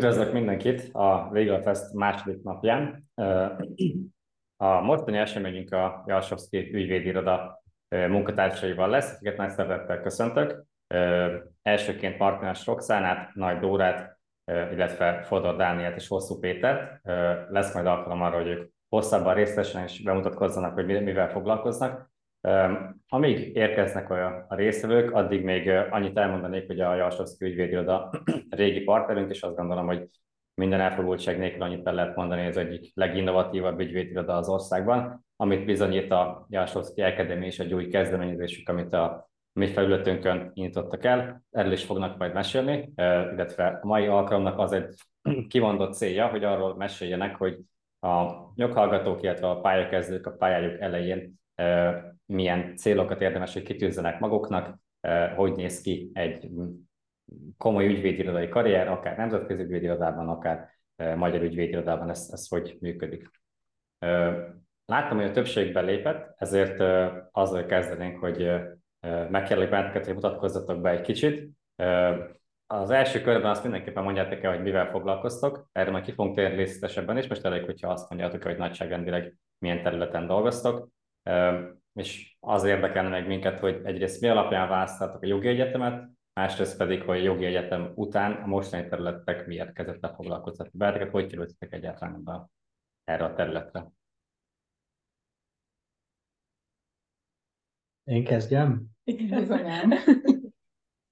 Üdvözlök mindenkit a Legal Fest második napján. A mostani eseményünk a Jalsovszki ügyvédiroda munkatársaival lesz, akiket nagy szeretettel köszöntök. Elsőként Martinás Roxánát, Nagy Dórát, illetve Fodor Dánielt és Hosszú Pétert. Lesz majd alkalom arra, hogy ők hosszabban részesen és bemutatkozzanak, hogy mivel foglalkoznak. Amíg érkeznek a résztvevők, addig még annyit elmondanék, hogy a Jalsovszki ügyvédiroda régi partnerünk, és azt gondolom, hogy minden elfogultság nélkül annyit el lehet mondani, ez egyik leginnovatívabb ügyvédiroda az országban, amit bizonyít a Jalsovszki Akadémia és egy új kezdeményezésük, amit a mi felületünkön nyitottak el. Erről is fognak majd mesélni, illetve a mai alkalomnak az egy kimondott célja, hogy arról meséljenek, hogy a nyokhallgatók, illetve a pályakezdők a pályájuk elején milyen célokat érdemes, hogy kitűzzenek maguknak, hogy néz ki egy komoly ügyvédirodai karrier, akár nemzetközi ügyvédirodában, akár magyar ügyvédirodában, ez, ez hogy működik. Láttam, hogy a többségben lépett, ezért azzal kezdenénk, hogy megkérlek benneteket, hogy mutatkozzatok be egy kicsit. Az első körben azt mindenképpen mondjátok el, hogy mivel foglalkoztok, erre majd ki fogunk térni részletesebben is, most elég, hogyha azt mondjátok, hogy nagyságrendileg milyen területen dolgoztok és az érdekelne meg minket, hogy egyrészt mi alapján választottak a jogi egyetemet, másrészt pedig, hogy a jogi egyetem után a mostani területek miért kezdett el foglalkoztatni benneteket, hogy kerültetek egyáltalán be erre a területre. Én kezdjem? Bizonyám.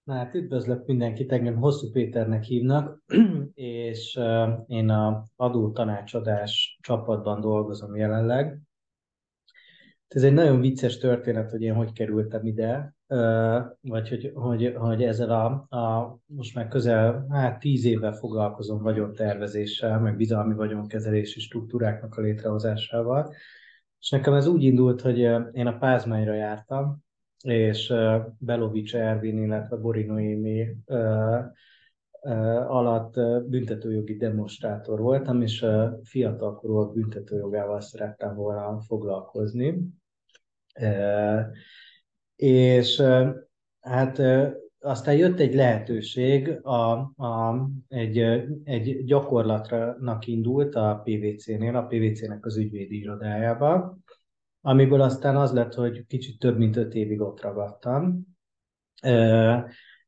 Na hát üdvözlök mindenkit, engem Hosszú Péternek hívnak, és én a adó tanácsadás csapatban dolgozom jelenleg. Ez egy nagyon vicces történet, hogy én hogy kerültem ide, vagy hogy, hogy, hogy ezzel a, a, most már közel hát tíz éve foglalkozom vagyontervezéssel, meg bizalmi vagyonkezelési struktúráknak a létrehozásával. És nekem ez úgy indult, hogy én a Pázmányra jártam, és Belovics Ervin, illetve Borinoémi alatt büntetőjogi demonstrátor voltam, és fiatalkorúak büntetőjogával szerettem volna foglalkozni. És hát aztán jött egy lehetőség, a, a, egy, egy gyakorlatnak indult a PVC-nél, a PVC-nek az ügyvédi irodájába, amiből aztán az lett, hogy kicsit több mint öt évig ott ragadtam,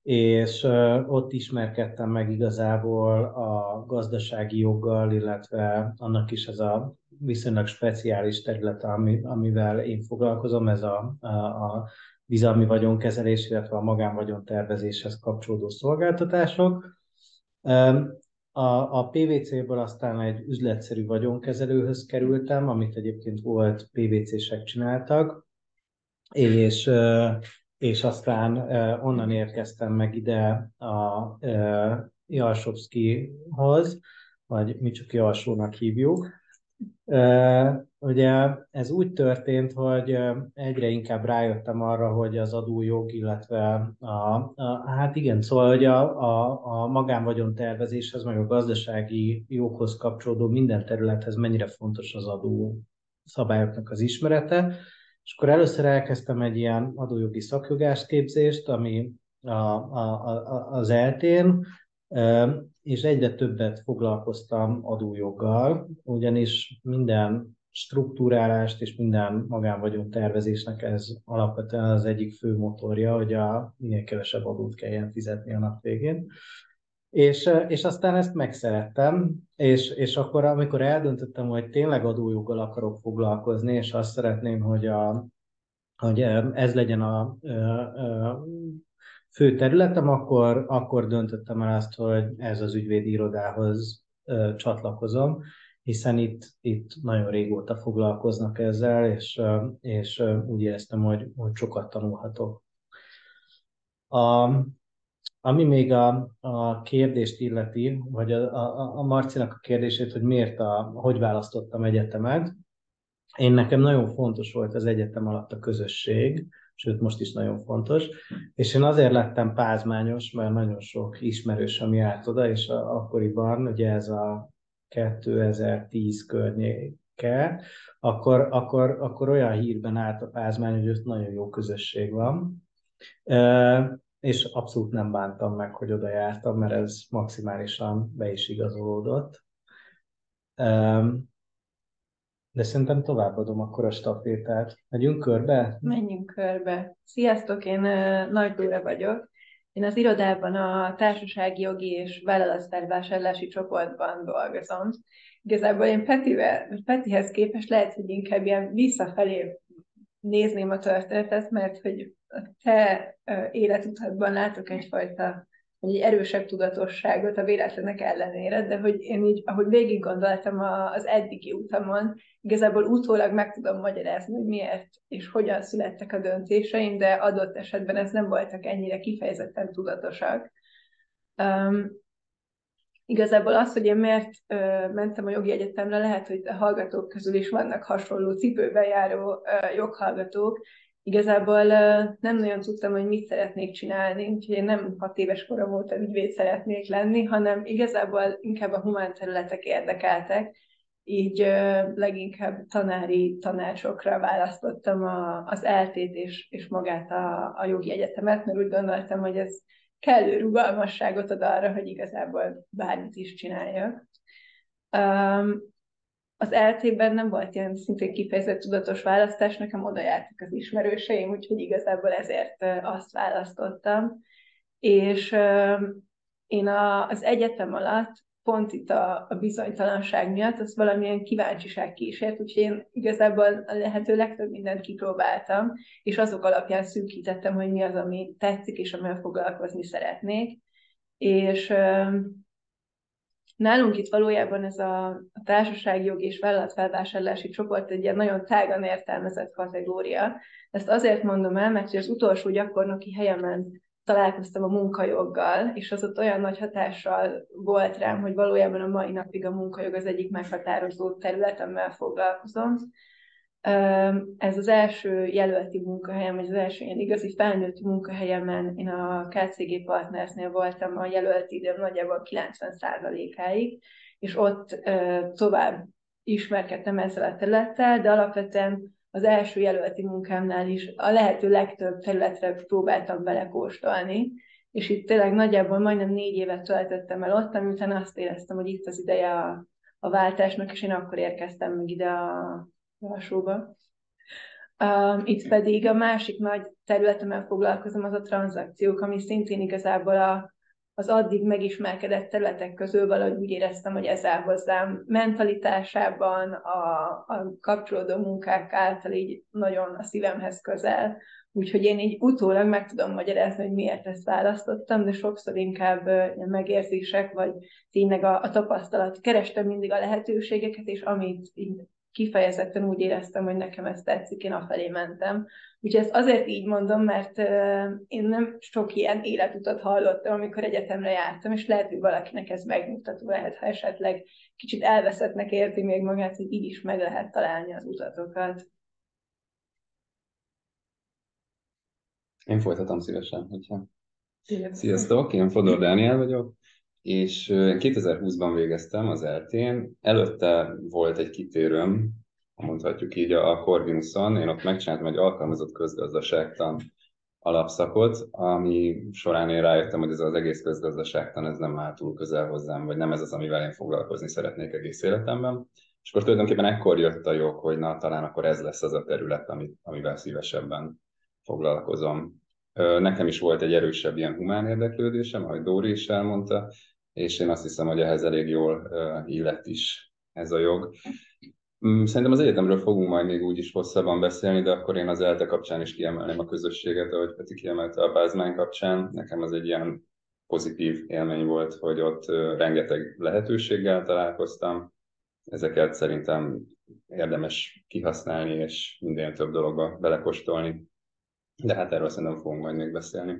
és ott ismerkedtem meg igazából a gazdasági joggal, illetve annak is ez a viszonylag speciális terület, ami, amivel én foglalkozom, ez a, a, a bizalmi vagyonkezelés, illetve a magánvagyon tervezéshez kapcsolódó szolgáltatások. A, a PVC-ből aztán egy üzletszerű vagyonkezelőhöz kerültem, amit egyébként volt PVC-sek csináltak, és, és aztán onnan érkeztem meg ide a Jalsovszkihoz, vagy mi csak Jalsónak hívjuk, Ugye ez úgy történt, hogy egyre inkább rájöttem arra, hogy az adójog, illetve a, a, hát igen, szóval, hogy a, a, a magánvagyon tervezéshez, meg a gazdasági joghoz kapcsolódó minden területhez mennyire fontos az adó szabályoknak az ismerete. És akkor először elkezdtem egy ilyen adójogi szakjogást képzést, ami a, a, a, az eltén, és egyre többet foglalkoztam adójoggal, ugyanis minden struktúrálást és minden magánvagyon tervezésnek ez alapvetően az egyik fő motorja, hogy a minél kevesebb adót kelljen fizetni a nap végén. És, és aztán ezt megszerettem, és, és akkor, amikor eldöntöttem, hogy tényleg adójoggal akarok foglalkozni, és azt szeretném, hogy, a, hogy ez legyen a, a, a fő területem, akkor, akkor döntöttem el azt, hogy ez az ügyvédi irodához ö, csatlakozom, hiszen itt, itt nagyon régóta foglalkoznak ezzel, és, és úgy éreztem, hogy, hogy sokat tanulhatok. A, ami még a, a kérdést illeti, vagy a, a, a Marcinak a kérdését, hogy miért, a, hogy választottam egyetemet, én nekem nagyon fontos volt az egyetem alatt a közösség, sőt most is nagyon fontos. És én azért lettem pázmányos, mert nagyon sok ismerősöm járt oda, és a, akkoriban, ugye ez a 2010 környéke, akkor, akkor, akkor olyan hírben állt a pázmány, hogy ott nagyon jó közösség van. és abszolút nem bántam meg, hogy oda jártam, mert ez maximálisan be is igazolódott. De szerintem továbbadom akkor a stafétát. Megyünk körbe? Menjünk körbe. Sziasztok, én Nagy Dóra vagyok. Én az irodában a társasági jogi és vállalatfelvásárlási csoportban dolgozom. Igazából én Petivel, Petihez képest lehet, hogy inkább ilyen visszafelé nézném a történetet, mert hogy te életutatban látok egyfajta egy erősebb tudatosságot a véletlenek ellenére, de hogy én így, ahogy végig gondoltam az eddigi utamon, igazából utólag meg tudom magyarázni, hogy miért és hogyan születtek a döntéseim, de adott esetben ez nem voltak ennyire kifejezetten tudatosak. Um, igazából az, hogy én miért uh, mentem a jogi egyetemre, lehet, hogy a hallgatók közül is vannak hasonló cipőben járó uh, joghallgatók, igazából nem nagyon tudtam, hogy mit szeretnék csinálni, úgyhogy én nem hat éves korom óta ügyvéd szeretnék lenni, hanem igazából inkább a humán területek érdekeltek, így leginkább tanári tanácsokra választottam a, az eltét és, és magát a, a jogi egyetemet, mert úgy gondoltam, hogy ez kellő rugalmasságot ad arra, hogy igazából bármit is csináljak. Az LT-ben nem volt ilyen szintén kifejezett tudatos választás, nekem oda jártak az ismerőseim, úgyhogy igazából ezért azt választottam. És én az egyetem alatt pont itt a, a bizonytalanság miatt, az valamilyen kíváncsiság kísért, úgyhogy én igazából a lehető legtöbb mindent kipróbáltam, és azok alapján szűkítettem, hogy mi az, ami tetszik, és amivel foglalkozni szeretnék. És Nálunk itt valójában ez a, a társaságjog és vállalatfelvásárlási csoport egy ilyen nagyon tágan értelmezett kategória. Ezt azért mondom el, mert az utolsó gyakornoki helyemen találkoztam a munkajoggal, és az ott olyan nagy hatással volt rám, hogy valójában a mai napig a munkajog az egyik meghatározó terület, amivel foglalkozom. Ez az első jelölti munkahelyem, vagy az első ilyen igazi felnőtt munkahelyemen, én a KCG Partnersnél voltam a jelölti időm nagyjából 90%-áig, és ott tovább ismerkedtem ezzel a területtel, de alapvetően az első jelölti munkámnál is a lehető legtöbb területre próbáltam belekóstolni, és itt tényleg nagyjából majdnem négy évet töltöttem el ott, amiután azt éreztem, hogy itt az ideje a, a váltásnak, és én akkor érkeztem meg ide a, alsóba. Um, itt pedig a másik nagy területemmel foglalkozom, az a tranzakciók, ami szintén igazából a, az addig megismerkedett területek közül valahogy úgy éreztem, hogy ez áll hozzám mentalitásában, a, a kapcsolódó munkák által így nagyon a szívemhez közel. Úgyhogy én így utólag meg tudom magyarázni, hogy miért ezt választottam, de sokszor inkább ilyen megérzések, vagy tényleg a, a tapasztalat. Kerestem mindig a lehetőségeket, és amit így kifejezetten úgy éreztem, hogy nekem ez tetszik, én afelé mentem. Úgyhogy ezt azért így mondom, mert én nem sok ilyen életutat hallottam, amikor egyetemre jártam, és lehet, hogy valakinek ez megnyugtató lehet, ha esetleg kicsit elveszettnek érti még magát, hogy így is meg lehet találni az utatokat. Én folytatom szívesen, hogyha... Sziasztok, én Fodor Dániel vagyok, és 2020-ban végeztem az eltén. Előtte volt egy kitérőm, mondhatjuk így a Corvinuson, én ott megcsináltam egy alkalmazott közgazdaságtan alapszakot, ami során én rájöttem, hogy ez az egész közgazdaságtan ez nem áll túl közel hozzám, vagy nem ez az, amivel én foglalkozni szeretnék egész életemben. És akkor tulajdonképpen ekkor jött a jog, hogy na, talán akkor ez lesz az a terület, amit, amivel szívesebben foglalkozom. Nekem is volt egy erősebb ilyen humán érdeklődésem, ahogy Dóri is elmondta, és én azt hiszem, hogy ehhez elég jól illett is ez a jog. Mm, szerintem az egyetemről fogunk majd még úgy is hosszabban beszélni, de akkor én az ELTE kapcsán is kiemelném a közösséget, ahogy Peti kiemelte a Bázmány kapcsán. Nekem az egy ilyen pozitív élmény volt, hogy ott rengeteg lehetőséggel találkoztam. Ezeket szerintem érdemes kihasználni, és minden több dologba belekostolni. De hát erről szerintem fogunk majd még beszélni.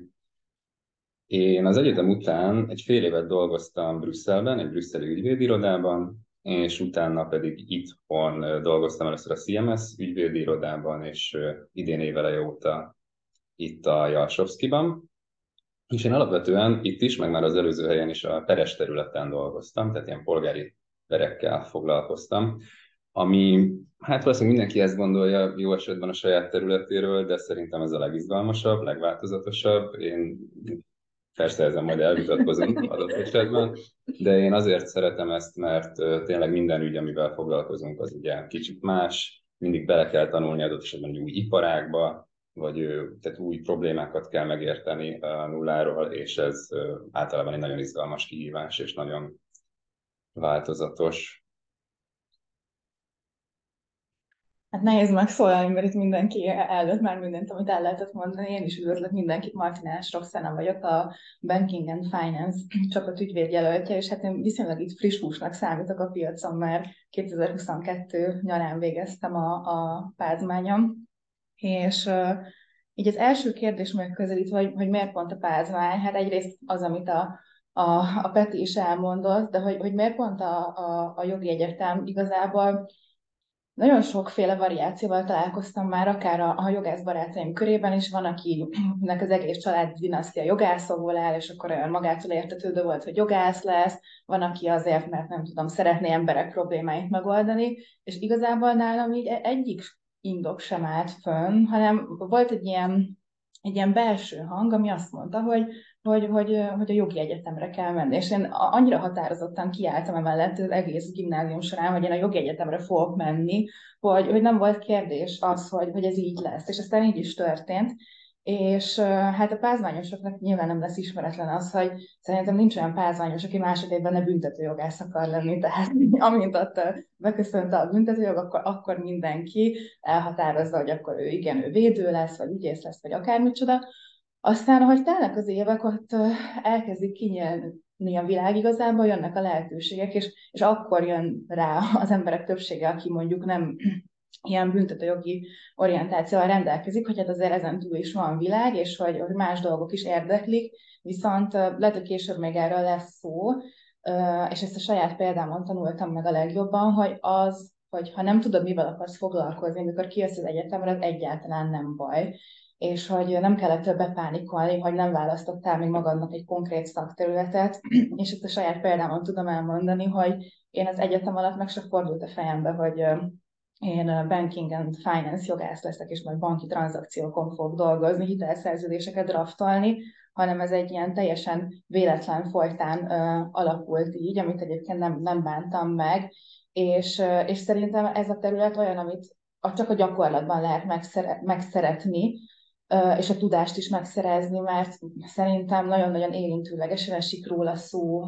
Én az egyetem után egy fél évet dolgoztam Brüsszelben, egy brüsszeli ügyvédirodában, és utána pedig itthon dolgoztam először a CMS ügyvédirodában, és idén évele óta itt a Jalsovszkiban. És én alapvetően itt is, meg már az előző helyen is a peres területen dolgoztam, tehát ilyen polgári perekkel foglalkoztam. ami hát valószínűleg mindenki ezt gondolja jó esetben a saját területéről, de szerintem ez a legizgalmasabb, legváltozatosabb. Én persze ezen majd elvitatkozunk adott esetben, de én azért szeretem ezt, mert tényleg minden ügy, amivel foglalkozunk, az ugye kicsit más, mindig bele kell tanulni adott esetben egy új iparágba, vagy tehát új problémákat kell megérteni a nulláról, és ez általában egy nagyon izgalmas kihívás, és nagyon változatos. Hát nehéz megszólalni, mert itt mindenki előtt már mindent, amit el lehetett mondani. Én is üdvözlök mindenkit, Martinás Roxana vagyok, a Banking and Finance csapat ügyvédjelöltje, és hát én viszonylag itt friss húsnak számítok a piacon, mert 2022 nyarán végeztem a, a pázmányom, és uh, így az első kérdés megközelítve, hogy, hogy miért pont a pázmány, hát egyrészt az, amit a, a, a Peti is elmondott, de hogy, hogy miért pont a, a, a jogi egyetem? Igazából nagyon sokféle variációval találkoztam már, akár a, a jogász barátaim körében is, van, akinek az egész család dinasztia jogászokból áll, és akkor olyan magától értetődő volt, hogy jogász lesz, van, aki azért, mert nem tudom, szeretné emberek problémáit megoldani, és igazából nálam így e-, egyik indok sem állt fönn, hanem volt egy ilyen, egy ilyen belső hang, ami azt mondta, hogy hogy, hogy, hogy a jogi egyetemre kell menni. És én annyira határozottan kiálltam emellett az egész gimnázium során, hogy én a jogi egyetemre fogok menni, hogy, hogy nem volt kérdés az, hogy, hogy ez így lesz. És aztán így is történt. És hát a pázmányosoknak nyilván nem lesz ismeretlen az, hogy szerintem nincs olyan pázmányos, aki másodévben ne büntetőjogász akar lenni. Tehát amint ott beköszönt a büntetőjog, akkor, akkor mindenki elhatározza, hogy akkor ő igen, ő védő lesz, vagy ügyész lesz, vagy akármicsoda. Aztán, ahogy telnek az évek, ott elkezdik kinyílni a világ igazából, jönnek a lehetőségek, és, és akkor jön rá az emberek többsége, aki mondjuk nem ilyen büntetőjogi orientációval rendelkezik, hogy hát azért ezen túl is van világ, és hogy, hogy más dolgok is érdeklik, viszont lehet, hogy később még erről lesz szó, és ezt a saját példámon tanultam meg a legjobban, hogy az, hogy ha nem tudod, mivel akarsz foglalkozni, amikor kijössz az egyetemre, az egyáltalán nem baj és hogy nem kellett többet pánikolni, hogy nem választottál még magadnak egy konkrét szakterületet, és ezt a saját példámon tudom elmondani, hogy én az egyetem alatt meg se fordult a fejembe, hogy én banking and finance jogász leszek, és majd banki tranzakciókon fogok dolgozni, hitelszerződéseket draftolni, hanem ez egy ilyen teljesen véletlen folytán uh, alakult így, amit egyébként nem, nem bántam meg, és, uh, és szerintem ez a terület olyan, amit csak a gyakorlatban lehet megszere, megszeretni, és a tudást is megszerezni, mert szerintem nagyon-nagyon érintőlegesen esik róla szó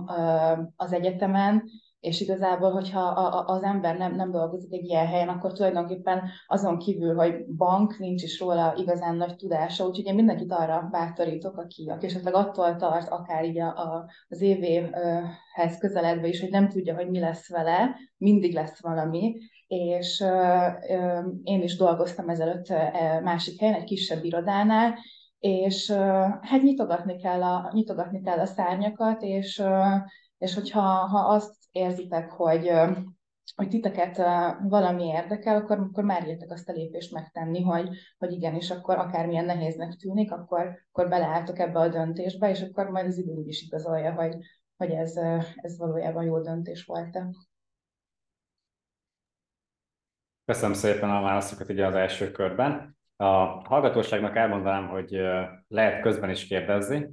az egyetemen, és igazából, hogyha az ember nem, nem dolgozik egy ilyen helyen, akkor tulajdonképpen azon kívül, hogy bank, nincs is róla igazán nagy tudása, úgyhogy én mindenkit arra bátorítok, aki, aki esetleg attól tart, akár így a, a, az évéhez közeledve is, hogy nem tudja, hogy mi lesz vele, mindig lesz valami, és én is dolgoztam ezelőtt e, másik helyen, egy kisebb irodánál, és hát nyitogatni kell a, nyitogatni kell a szárnyakat, és, és hogyha ha azt érzitek, hogy, hogy titeket valami érdekel, akkor, akkor már értek azt a lépést megtenni, hogy, hogy igenis, akkor akármilyen nehéznek tűnik, akkor, akkor beleálltok ebbe a döntésbe, és akkor majd az idő is igazolja, hogy, hogy ez, ez valójában jó döntés volt-e. Köszönöm szépen a válaszokat ugye az első körben. A hallgatóságnak elmondanám, hogy lehet közben is kérdezni,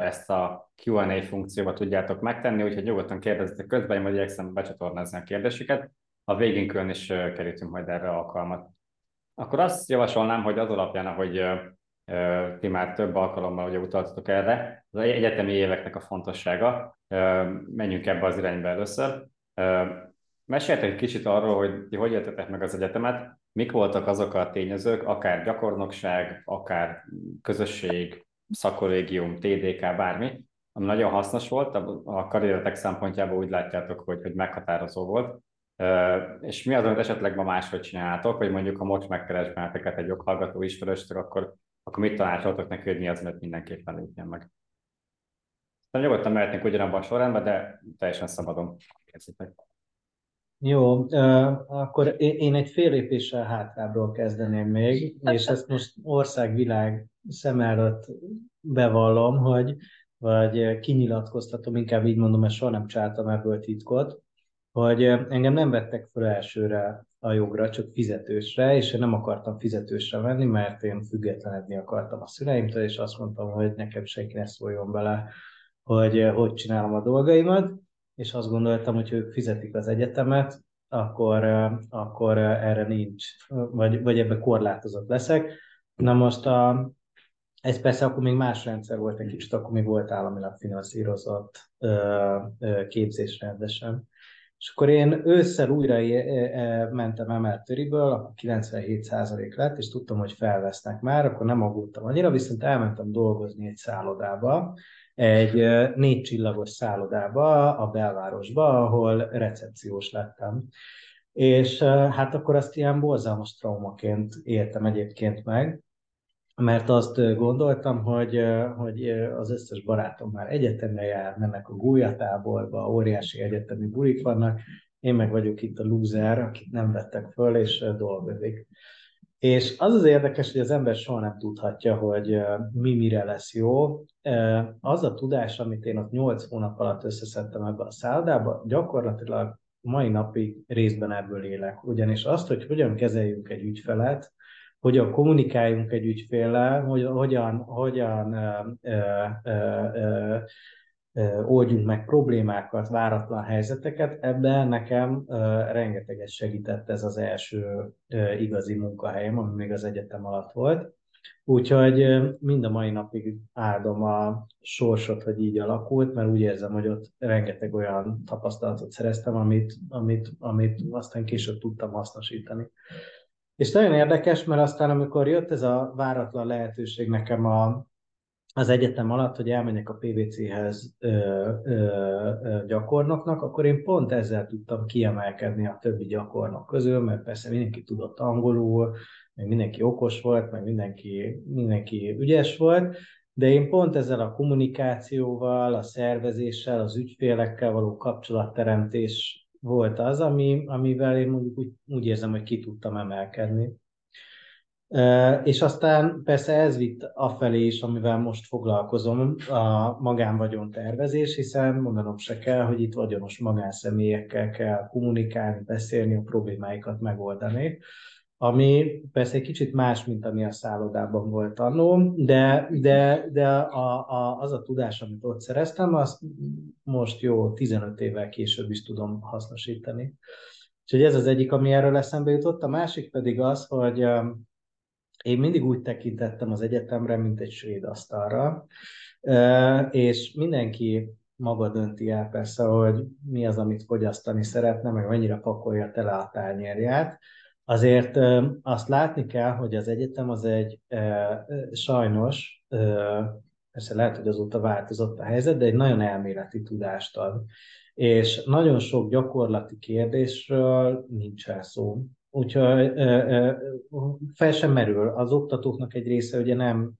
ezt a Q&A funkcióba tudjátok megtenni, úgyhogy nyugodtan kérdezzetek közben, én majd igyekszem becsatornázni a kérdéseket. A végén külön is kerítünk majd erre alkalmat. Akkor azt javasolnám, hogy az alapján, ahogy ti már több alkalommal ugye utaltatok erre, az egyetemi éveknek a fontossága, menjünk ebbe az irányba először. Meséltek egy kicsit arról, hogy ti hogy éltetek meg az egyetemet, mik voltak azok a tényezők, akár gyakornokság, akár közösség, szakolégium, TDK, bármi, ami nagyon hasznos volt, a karrieretek szempontjából úgy látjátok, hogy, hogy meghatározó volt. És mi az, amit esetleg ma máshogy csináltok, hogy mondjuk, ha most megkeres benneteket egy joghallgató ismerőstök, akkor, akkor mit tanácsoltok neki, hogy mi az, amit mindenképpen lépjen meg? Tehát nyugodtan mehetnénk ugyanabban a sorrendben, de teljesen szabadon kezdjétek. Jó, akkor én egy fél lépéssel hátrábbról kezdeném még, és ezt most országvilág szem előtt bevallom, hogy vagy kinyilatkoztatom, inkább így mondom, mert soha nem csináltam ebből titkot, hogy engem nem vettek fel elsőre a jogra, csak fizetősre, és én nem akartam fizetősre venni, mert én függetlenedni akartam a szüleimtől, és azt mondtam, hogy nekem senki ne szóljon bele, hogy hogy csinálom a dolgaimat, és azt gondoltam, hogy ők fizetik az egyetemet, akkor, akkor erre nincs, vagy, vagy ebbe korlátozott leszek. Na most a, ez persze akkor még más rendszer volt egy kicsit, akkor még volt államilag finanszírozott ö, ö, képzés rendesen. És akkor én ősszel újra mentem emelt töriből, akkor 97% lett, és tudtam, hogy felvesznek már, akkor nem aggódtam annyira, viszont elmentem dolgozni egy szállodába, egy négy csillagos szállodába a belvárosba, ahol recepciós lettem. És hát akkor azt ilyen borzalmas traumaként éltem egyébként meg, mert azt gondoltam, hogy, hogy az összes barátom már egyetemre jár, mennek a gólyatáborba, óriási egyetemi bulik vannak, én meg vagyok itt a loser, akit nem vettek föl, és dolgozik. És az az érdekes, hogy az ember soha nem tudhatja, hogy mi mire lesz jó. Az a tudás, amit én ott 8 hónap alatt összeszedtem ebbe a szállodába, gyakorlatilag mai napig részben ebből élek. Ugyanis azt, hogy hogyan kezeljünk egy ügyfelet, hogyan kommunikáljunk egy ügyféllel, hogy, hogyan, hogyan ö, ö, ö, oldjunk meg problémákat, váratlan helyzeteket, ebben nekem rengeteget segített ez az első igazi munkahelyem, ami még az egyetem alatt volt. Úgyhogy mind a mai napig áldom a sorsot, hogy így alakult, mert úgy érzem, hogy ott rengeteg olyan tapasztalatot szereztem, amit, amit, amit aztán később tudtam hasznosítani. És nagyon érdekes, mert aztán amikor jött ez a váratlan lehetőség nekem a, az egyetem alatt, hogy elmenjek a PVC-hez ö, ö, ö, gyakornoknak, akkor én pont ezzel tudtam kiemelkedni a többi gyakornok közül, mert persze mindenki tudott angolul, meg mindenki okos volt, meg mindenki, mindenki ügyes volt, de én pont ezzel a kommunikációval, a szervezéssel, az ügyfélekkel való kapcsolatteremtés volt az, ami, amivel én mondjuk úgy, úgy érzem, hogy ki tudtam emelkedni. És aztán persze ez vitt afelé is, amivel most foglalkozom, a magánvagyon tervezés, hiszen mondanom se kell, hogy itt vagyonos magánszemélyekkel kell kommunikálni, beszélni, a problémáikat megoldani ami persze egy kicsit más, mint ami a szállodában volt annó, de, de, de a, a, az a tudás, amit ott szereztem, azt most jó 15 évvel később is tudom hasznosítani. Úgyhogy ez az egyik, ami erről eszembe jutott. A másik pedig az, hogy én mindig úgy tekintettem az egyetemre, mint egy svéd asztalra, és mindenki maga dönti el persze, hogy mi az, amit fogyasztani szeretne, meg mennyire pakolja tele a tányérját Azért azt látni kell, hogy az egyetem az egy sajnos, persze lehet, hogy azóta változott a helyzet, de egy nagyon elméleti tudást ad. És nagyon sok gyakorlati kérdésről nincs el szó. Úgyhogy fel sem merül. Az oktatóknak egy része ugye nem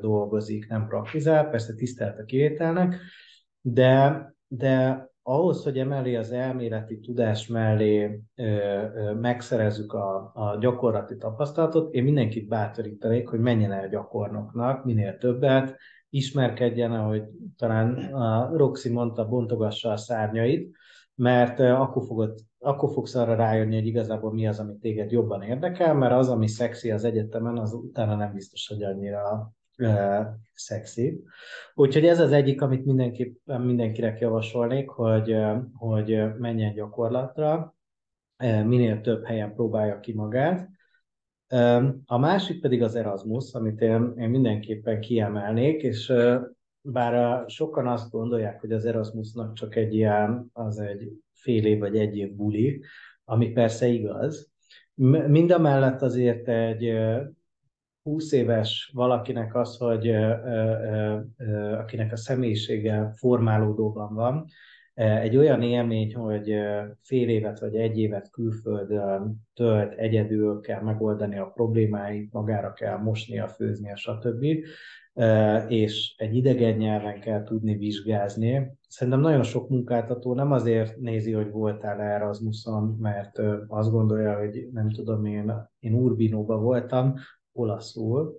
dolgozik, nem praktizál, persze tisztelt a kivételnek, de, de ahhoz, hogy emellé az elméleti tudás mellé ö, ö, megszerezzük a, a gyakorlati tapasztalatot, én mindenkit bátorítanék, hogy menjen el gyakornoknak minél többet, ismerkedjen, ahogy talán a Roxy mondta, bontogassa a szárnyait, mert akkor, fogod, akkor fogsz arra rájönni, hogy igazából mi az, ami téged jobban érdekel, mert az, ami szexi az egyetemen, az utána nem biztos, hogy annyira szexi. Úgyhogy ez az egyik, amit mindenképpen mindenkinek javasolnék, hogy, hogy menjen gyakorlatra, minél több helyen próbálja ki magát. A másik pedig az Erasmus, amit én, én mindenképpen kiemelnék, és bár sokan azt gondolják, hogy az Erasmusnak csak egy ilyen, az egy fél év vagy egy év buli, ami persze igaz, Mind a mellett azért egy 20 éves valakinek az, hogy akinek a személyisége formálódóban van, egy olyan élmény, hogy fél évet vagy egy évet külföldön tölt, egyedül kell megoldani a problémáit, magára kell mosnia, főznie, stb. És egy idegen nyelven kell tudni vizsgázni. Szerintem nagyon sok munkáltató nem azért nézi, hogy voltál Erasmuson, mert azt gondolja, hogy nem tudom, én, én Urbinóban voltam, olaszul,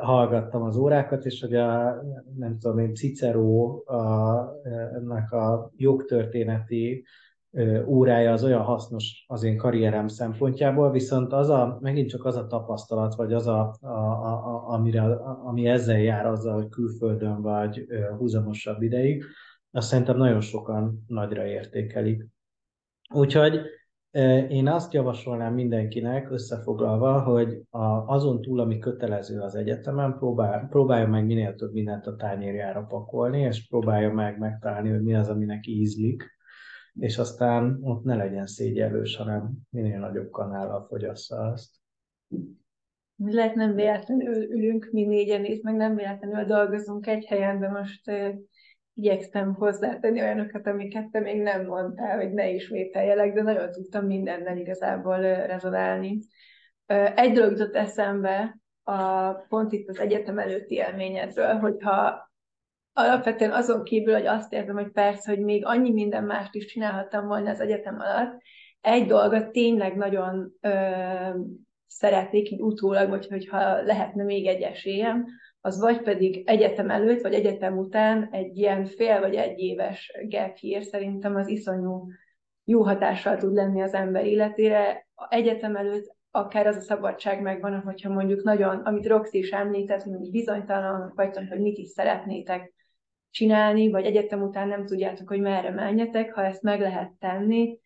hallgattam az órákat, és hogy a, nem tudom én, Cicero a, ennek a jogtörténeti órája az olyan hasznos az én karrierem szempontjából, viszont az a, megint csak az a tapasztalat, vagy az, a, a, a, amire, ami ezzel jár azzal, hogy külföldön vagy húzamosabb ideig, azt szerintem nagyon sokan nagyra értékelik. Úgyhogy én azt javasolnám mindenkinek összefoglalva, hogy azon túl, ami kötelező az egyetemen, próbál, próbálja meg minél több mindent a tányérjára pakolni, és próbálja meg megtalálni, hogy mi az, aminek ízlik, és aztán ott ne legyen szégyelős, hanem minél nagyobb kanállal fogyassza azt. Lehet nem véletlenül ülünk mi négyen, és meg nem véletlenül dolgozunk egy helyen, de most igyekeztem hozzátenni olyanokat, amiket te még nem mondtál, hogy ne ismételjelek, de nagyon tudtam mindennel igazából rezonálni. Egy dolog jutott eszembe, a, pont itt az egyetem előtti élményedről, hogyha alapvetően azon kívül, hogy azt érzem, hogy persze, hogy még annyi minden mást is csinálhattam volna az egyetem alatt, egy dolgot tényleg nagyon ö, szeretnék így utólag, vagy hogyha lehetne még egy esélyem, az vagy pedig egyetem előtt, vagy egyetem után egy ilyen fél vagy egy éves gap year szerintem az iszonyú jó hatással tud lenni az ember életére. Egyetem előtt akár az a szabadság megvan, hogyha mondjuk nagyon, amit Roxy is említett, hogy bizonytalan vagytok, hogy mit is szeretnétek csinálni, vagy egyetem után nem tudjátok, hogy merre menjetek, ha ezt meg lehet tenni,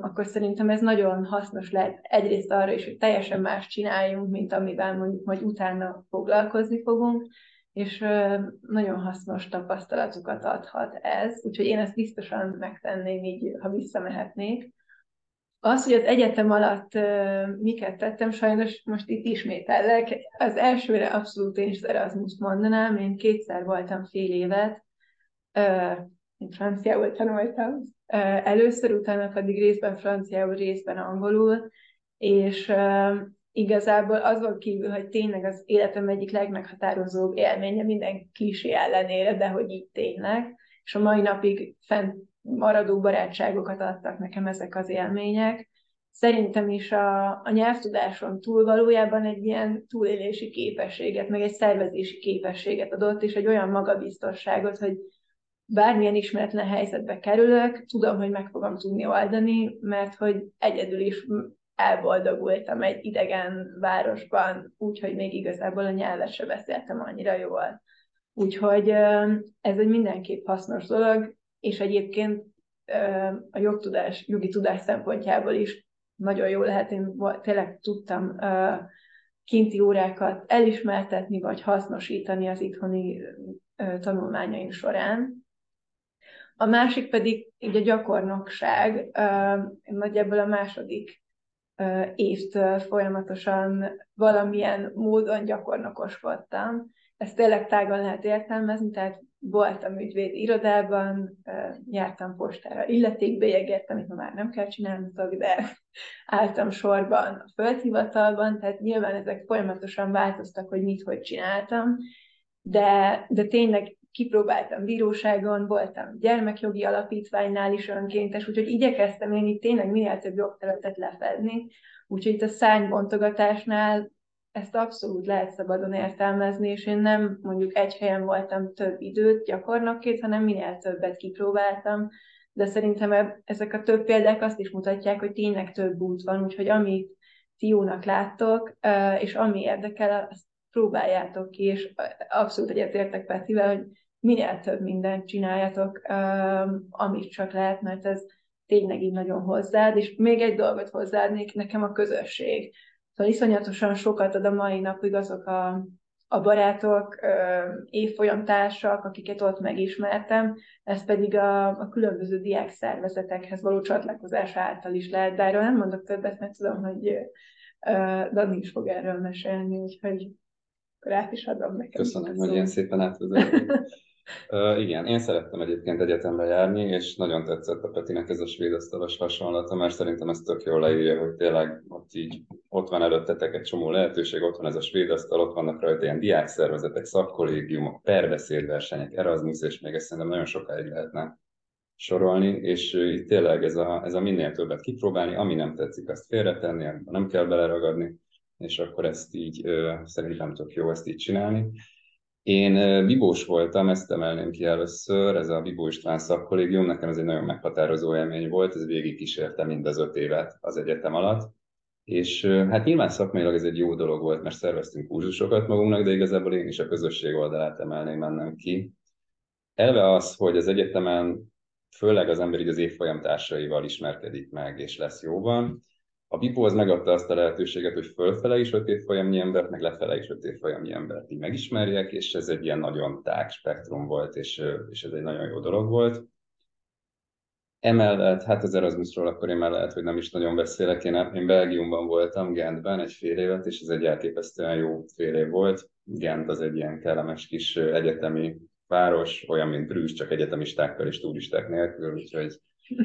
akkor szerintem ez nagyon hasznos lehet egyrészt arra is, hogy teljesen más csináljunk, mint amivel mondjuk majd utána foglalkozni fogunk, és nagyon hasznos tapasztalatokat adhat ez, úgyhogy én ezt biztosan megtenném így, ha visszamehetnék. Az, hogy az egyetem alatt miket tettem, sajnos most itt ismétellek. Az elsőre abszolút én is Erasmus mondanám, én kétszer voltam fél évet, uh, én franciául tanultam, először, utána pedig részben franciául, részben angolul, és uh, igazából azon kívül, hogy tényleg az életem egyik legmeghatározóbb élménye minden klisé ellenére, de hogy így tényleg, és a mai napig fent maradó barátságokat adtak nekem ezek az élmények. Szerintem is a, a nyelvtudáson túl valójában egy ilyen túlélési képességet, meg egy szervezési képességet adott, és egy olyan magabiztosságot, hogy bármilyen ismeretlen helyzetbe kerülök, tudom, hogy meg fogom tudni oldani, mert hogy egyedül is elboldogultam egy idegen városban, úgyhogy még igazából a nyelvet se beszéltem annyira jól. Úgyhogy ez egy mindenképp hasznos dolog, és egyébként a jogtudás, jogi tudás szempontjából is nagyon jó lehet, én tényleg tudtam kinti órákat elismertetni, vagy hasznosítani az itthoni tanulmányaim során. A másik pedig így a gyakornokság. Nagyjából a második évtől folyamatosan valamilyen módon gyakornokoskodtam. Ezt tényleg tágan lehet értelmezni, tehát voltam ügyvéd irodában, jártam postára illetékbélyegért, amit ma már nem kell csinálnotok, de álltam sorban a földhivatalban, tehát nyilván ezek folyamatosan változtak, hogy mit, hogy csináltam, de, de tényleg kipróbáltam bíróságon, voltam gyermekjogi alapítványnál is önkéntes, úgyhogy igyekeztem én itt tényleg minél több jogterületet lefedni, úgyhogy itt a szánybontogatásnál ezt abszolút lehet szabadon értelmezni, és én nem mondjuk egy helyen voltam több időt gyakornokként, hanem minél többet kipróbáltam, de szerintem ezek a több példák azt is mutatják, hogy tényleg több út van, úgyhogy amit ti jónak láttok, és ami érdekel, azt próbáljátok ki, és abszolút egyetértek Petivel, hogy minél több mindent csináljatok, amit csak lehet, mert ez tényleg így nagyon hozzád, és még egy dolgot hozzáadnék, nekem a közösség. Szóval iszonyatosan sokat ad a mai napig azok a, a barátok, évfolyamtársak, akiket ott megismertem, ez pedig a, a különböző diák szervezetekhez való csatlakozás által is lehet, de erről nem mondok többet, mert tudom, hogy Dani is fog erről mesélni, úgyhogy rá is adom nekem. Köszönöm, hogy ilyen szépen átvezettem. Igen, én szerettem egyébként egyetemre járni, és nagyon tetszett a Petinek ez a svéd asztalos hasonlata, mert szerintem ez tök jól leírja, hogy tényleg ott így ott van előttetek egy csomó lehetőség, ott van ez a svéd asztal, ott vannak rajta ilyen diákszervezetek, szakkollégiumok, perbeszédversenyek, Erasmus, és még ezt szerintem nagyon sokáig lehetne sorolni, és itt tényleg ez a, ez a minél többet kipróbálni, ami nem tetszik, azt félretenni, nem kell beleragadni, és akkor ezt így szerintem tök jó ezt így csinálni Én bibós voltam, ezt emelném ki először, ez a Bibó István szakkollégium, nekem ez egy nagyon meghatározó élmény volt, ez végig kísérte mind az öt évet az egyetem alatt. És hát nyilván szakmailag ez egy jó dolog volt, mert szerveztünk kurzusokat magunknak, de igazából én is a közösség oldalát emelném mennem ki. Elve az, hogy az egyetemen főleg az ember így az évfolyam társaival ismerkedik meg, és lesz jóban, a Bipo az megadta azt a lehetőséget, hogy fölfele is öt évfolyamnyi embert, meg lefele is öt évfolyamnyi embert így megismerjek, és ez egy ilyen nagyon tág spektrum volt, és, és ez egy nagyon jó dolog volt. Emellett, hát az Erasmusról akkor én mellett, hogy nem is nagyon beszélek, én, én Belgiumban voltam, Gentben egy fél évet, és ez egy elképesztően jó fél év volt. Gent az egy ilyen kellemes kis egyetemi város, olyan, mint Brüssz, csak egyetemistákkal és turisták nélkül, úgyhogy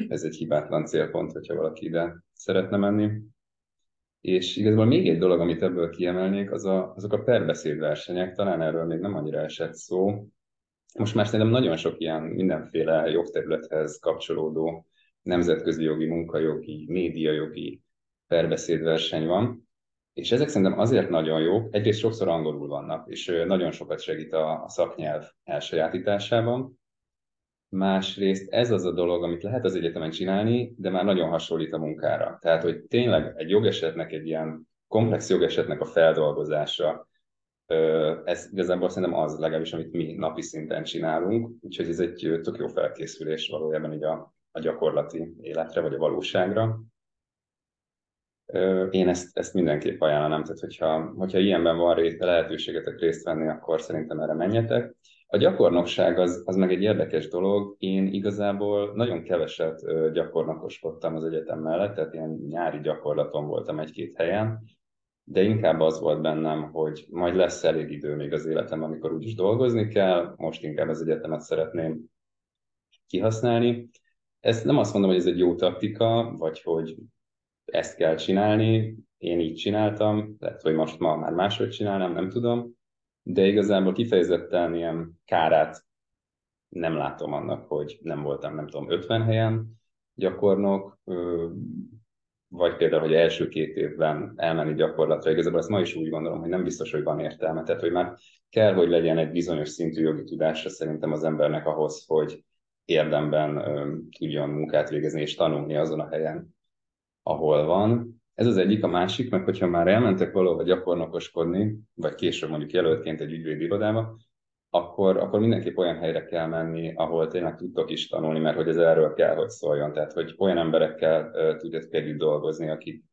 ez egy hibátlan célpont, hogyha valaki ide szeretne menni. És igazából még egy dolog, amit ebből kiemelnék, az a, azok a perbeszédversenyek, talán erről még nem annyira esett szó. Most már szerintem nagyon sok ilyen mindenféle jogterülethez kapcsolódó nemzetközi jogi, munkajogi, médiajogi perbeszédverseny van, és ezek szerintem azért nagyon jók, egyrészt sokszor angolul vannak, és nagyon sokat segít a, a szaknyelv elsajátításában, Másrészt ez az a dolog, amit lehet az egyetemen csinálni, de már nagyon hasonlít a munkára. Tehát, hogy tényleg egy jogesetnek, egy ilyen komplex jogesetnek a feldolgozása, ez igazából szerintem az legalábbis, amit mi napi szinten csinálunk, úgyhogy ez egy tök jó felkészülés valójában így a, a gyakorlati életre, vagy a valóságra. Én ezt, ezt mindenképp ajánlanám, tehát hogyha, hogyha ilyenben van lehetőségetek részt venni, akkor szerintem erre menjetek. A gyakornokság az, az meg egy érdekes dolog. Én igazából nagyon keveset gyakornokoskodtam az egyetem mellett, tehát ilyen nyári gyakorlaton voltam egy-két helyen, de inkább az volt bennem, hogy majd lesz elég idő még az életem, amikor úgyis dolgozni kell, most inkább az egyetemet szeretném kihasználni. Ezt nem azt mondom, hogy ez egy jó taktika, vagy hogy ezt kell csinálni, én így csináltam, lehet, hogy most ma már máshogy csinálnám, nem tudom, de igazából kifejezetten ilyen kárát nem látom annak, hogy nem voltam, nem tudom, 50 helyen gyakornok, vagy például, hogy első két évben elmenni gyakorlatra, igazából ezt ma is úgy gondolom, hogy nem biztos, hogy van értelme. Tehát, hogy már kell, hogy legyen egy bizonyos szintű jogi tudása szerintem az embernek ahhoz, hogy érdemben tudjon munkát végezni és tanulni azon a helyen, ahol van. Ez az egyik, a másik, meg hogyha már elmentek valahova gyakornokoskodni, vagy később mondjuk jelöltként egy ügyvédi irodába, akkor, akkor mindenképp olyan helyre kell menni, ahol tényleg tudtok is tanulni, mert hogy ez erről kell, hogy szóljon. Tehát, hogy olyan emberekkel uh, tudjatok együtt dolgozni, akik,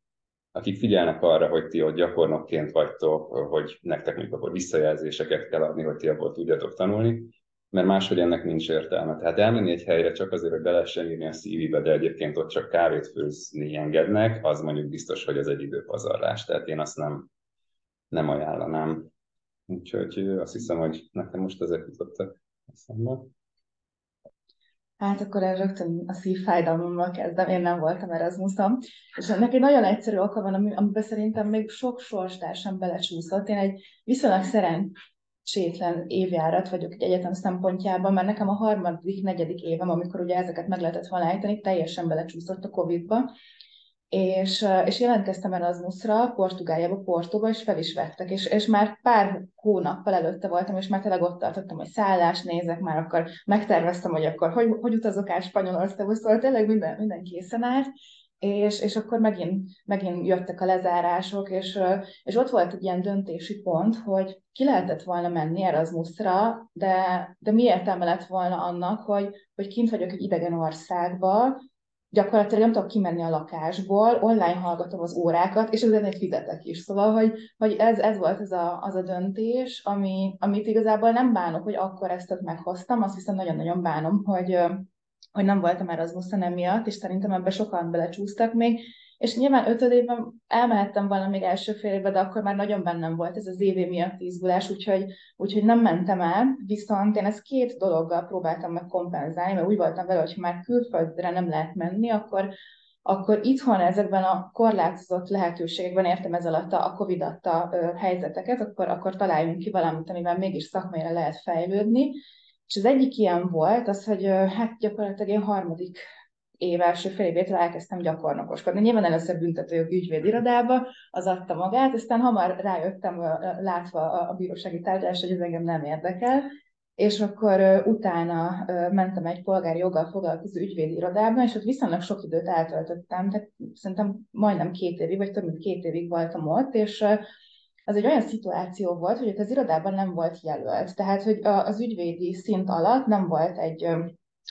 akik figyelnek arra, hogy ti ott gyakornokként vagytok, hogy nektek mondjuk akkor visszajelzéseket kell adni, hogy ti abból tudjatok tanulni, mert máshogy ennek nincs értelme. Tehát elmenni egy helyre csak azért, hogy be lehessen írni a CV-be, de egyébként ott csak kávét főzni engednek, az mondjuk biztos, hogy az egy időpazarlás. Tehát én azt nem, nem ajánlanám. Úgyhogy azt hiszem, hogy nekem most ezek jutottak eszembe. Hát akkor el rögtön a szívfájdalmammal kezdem, én nem voltam Erasmuson. És ennek egy nagyon egyszerű oka van, amiben szerintem még sok sorstársam belecsúszott. Én egy viszonylag szeren sétlen évjárat vagyok egy egyetem szempontjában, mert nekem a harmadik, negyedik évem, amikor ugye ezeket meg lehetett volna állítani, teljesen belecsúszott a Covid-ba, és, és jelentkeztem Erasmusra, Portugáliába, Portóba, és fel is vettek, és, és már pár hónappal előtte voltam, és már tényleg ott tartottam, hogy szállás nézek, már akkor megterveztem, hogy akkor hogy, hogy utazok át Spanyolországba, szóval tényleg minden, minden készen állt, és, és akkor megint, megint jöttek a lezárások, és, és ott volt egy ilyen döntési pont, hogy ki lehetett volna menni Erasmusra, de, de mi értelme lett volna annak, hogy, hogy kint vagyok egy idegen országba, gyakorlatilag nem tudok kimenni a lakásból, online hallgatom az órákat, és ezért fizetek is. Szóval, hogy, hogy ez, ez volt az a, az a döntés, ami, amit igazából nem bánok, hogy akkor ezt meghoztam, azt viszont nagyon-nagyon bánom, hogy, hogy nem voltam Erasmuson emiatt, és szerintem ebbe sokan belecsúsztak még, és nyilván ötödében elmehettem volna még első fél évben, de akkor már nagyon bennem volt ez az évé miatt izgulás, úgyhogy, úgyhogy nem mentem el, viszont én ezt két dologgal próbáltam meg kompenzálni, mert úgy voltam vele, hogy már külföldre nem lehet menni, akkor, akkor itthon ezekben a korlátozott lehetőségekben, értem ez alatt a Covid adta helyzeteket, akkor, akkor találjunk ki valamit, amivel mégis szakmányra lehet fejlődni, és az egyik ilyen volt az, hogy hát gyakorlatilag én harmadik év első fél évétől elkezdtem gyakornokoskodni. Nyilván először büntetőjogi ügyvédirodába, az adta magát, aztán hamar rájöttem, látva a bírósági tárgyalást, hogy ez engem nem érdekel, és akkor utána mentem egy polgári joggal foglalkozó ügyvédi irodába, és ott viszonylag sok időt eltöltöttem, tehát szerintem majdnem két évig, vagy több mint két évig voltam ott, és az egy olyan szituáció volt, hogy az irodában nem volt jelölt. Tehát, hogy az ügyvédi szint alatt nem volt egy,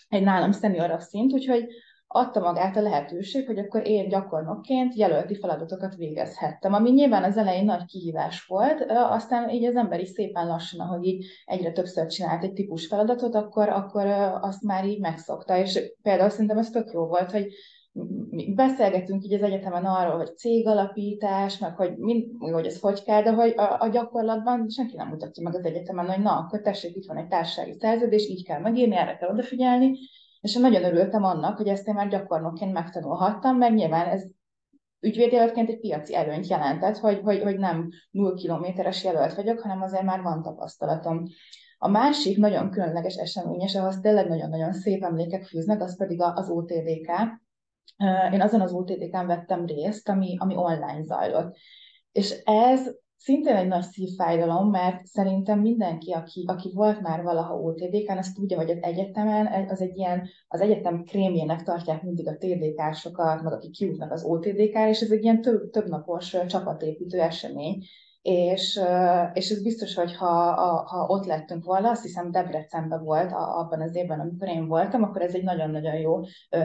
egy nálam szeniorabb szint, úgyhogy adta magát a lehetőség, hogy akkor én gyakornokként jelölti feladatokat végezhettem, ami nyilván az elején nagy kihívás volt, aztán így az ember is szépen lassan, ahogy így egyre többször csinált egy típus feladatot, akkor, akkor azt már így megszokta, és például szerintem ez tök jó volt, hogy beszélgetünk így az egyetemen arról, hogy cégalapítás, meg hogy, mind, hogy ez hogy kell, de hogy a, a gyakorlatban senki nem mutatja meg az egyetemen, hogy na, akkor tessék, itt van egy társasági szerződés, így kell megírni, erre kell odafigyelni, és én nagyon örültem annak, hogy ezt én már gyakornokként megtanulhattam, mert nyilván ez ügyvédjelöltként egy piaci előnyt jelentett, hogy, hogy, hogy nem 0 kilométeres jelölt vagyok, hanem azért már van tapasztalatom. A másik nagyon különleges esemény, és ahhoz tényleg nagyon-nagyon szép emlékek fűznek, az pedig az OTDK. Én azon az OTDK-n vettem részt, ami, ami online zajlott. És ez szintén egy nagy szívfájdalom, mert szerintem mindenki, aki, aki volt már valaha OTDK-n, azt tudja, hogy az egyetemen az egy ilyen, az egyetem krémjének tartják mindig a TDK-sokat, meg akik kijutnak az OTDK-ra, és ez egy ilyen több, több napos csapatépítő esemény és, és ez biztos, hogy ha, ha ott lettünk volna, azt hiszem Debrecenben volt abban az évben, amikor én voltam, akkor ez egy nagyon-nagyon jó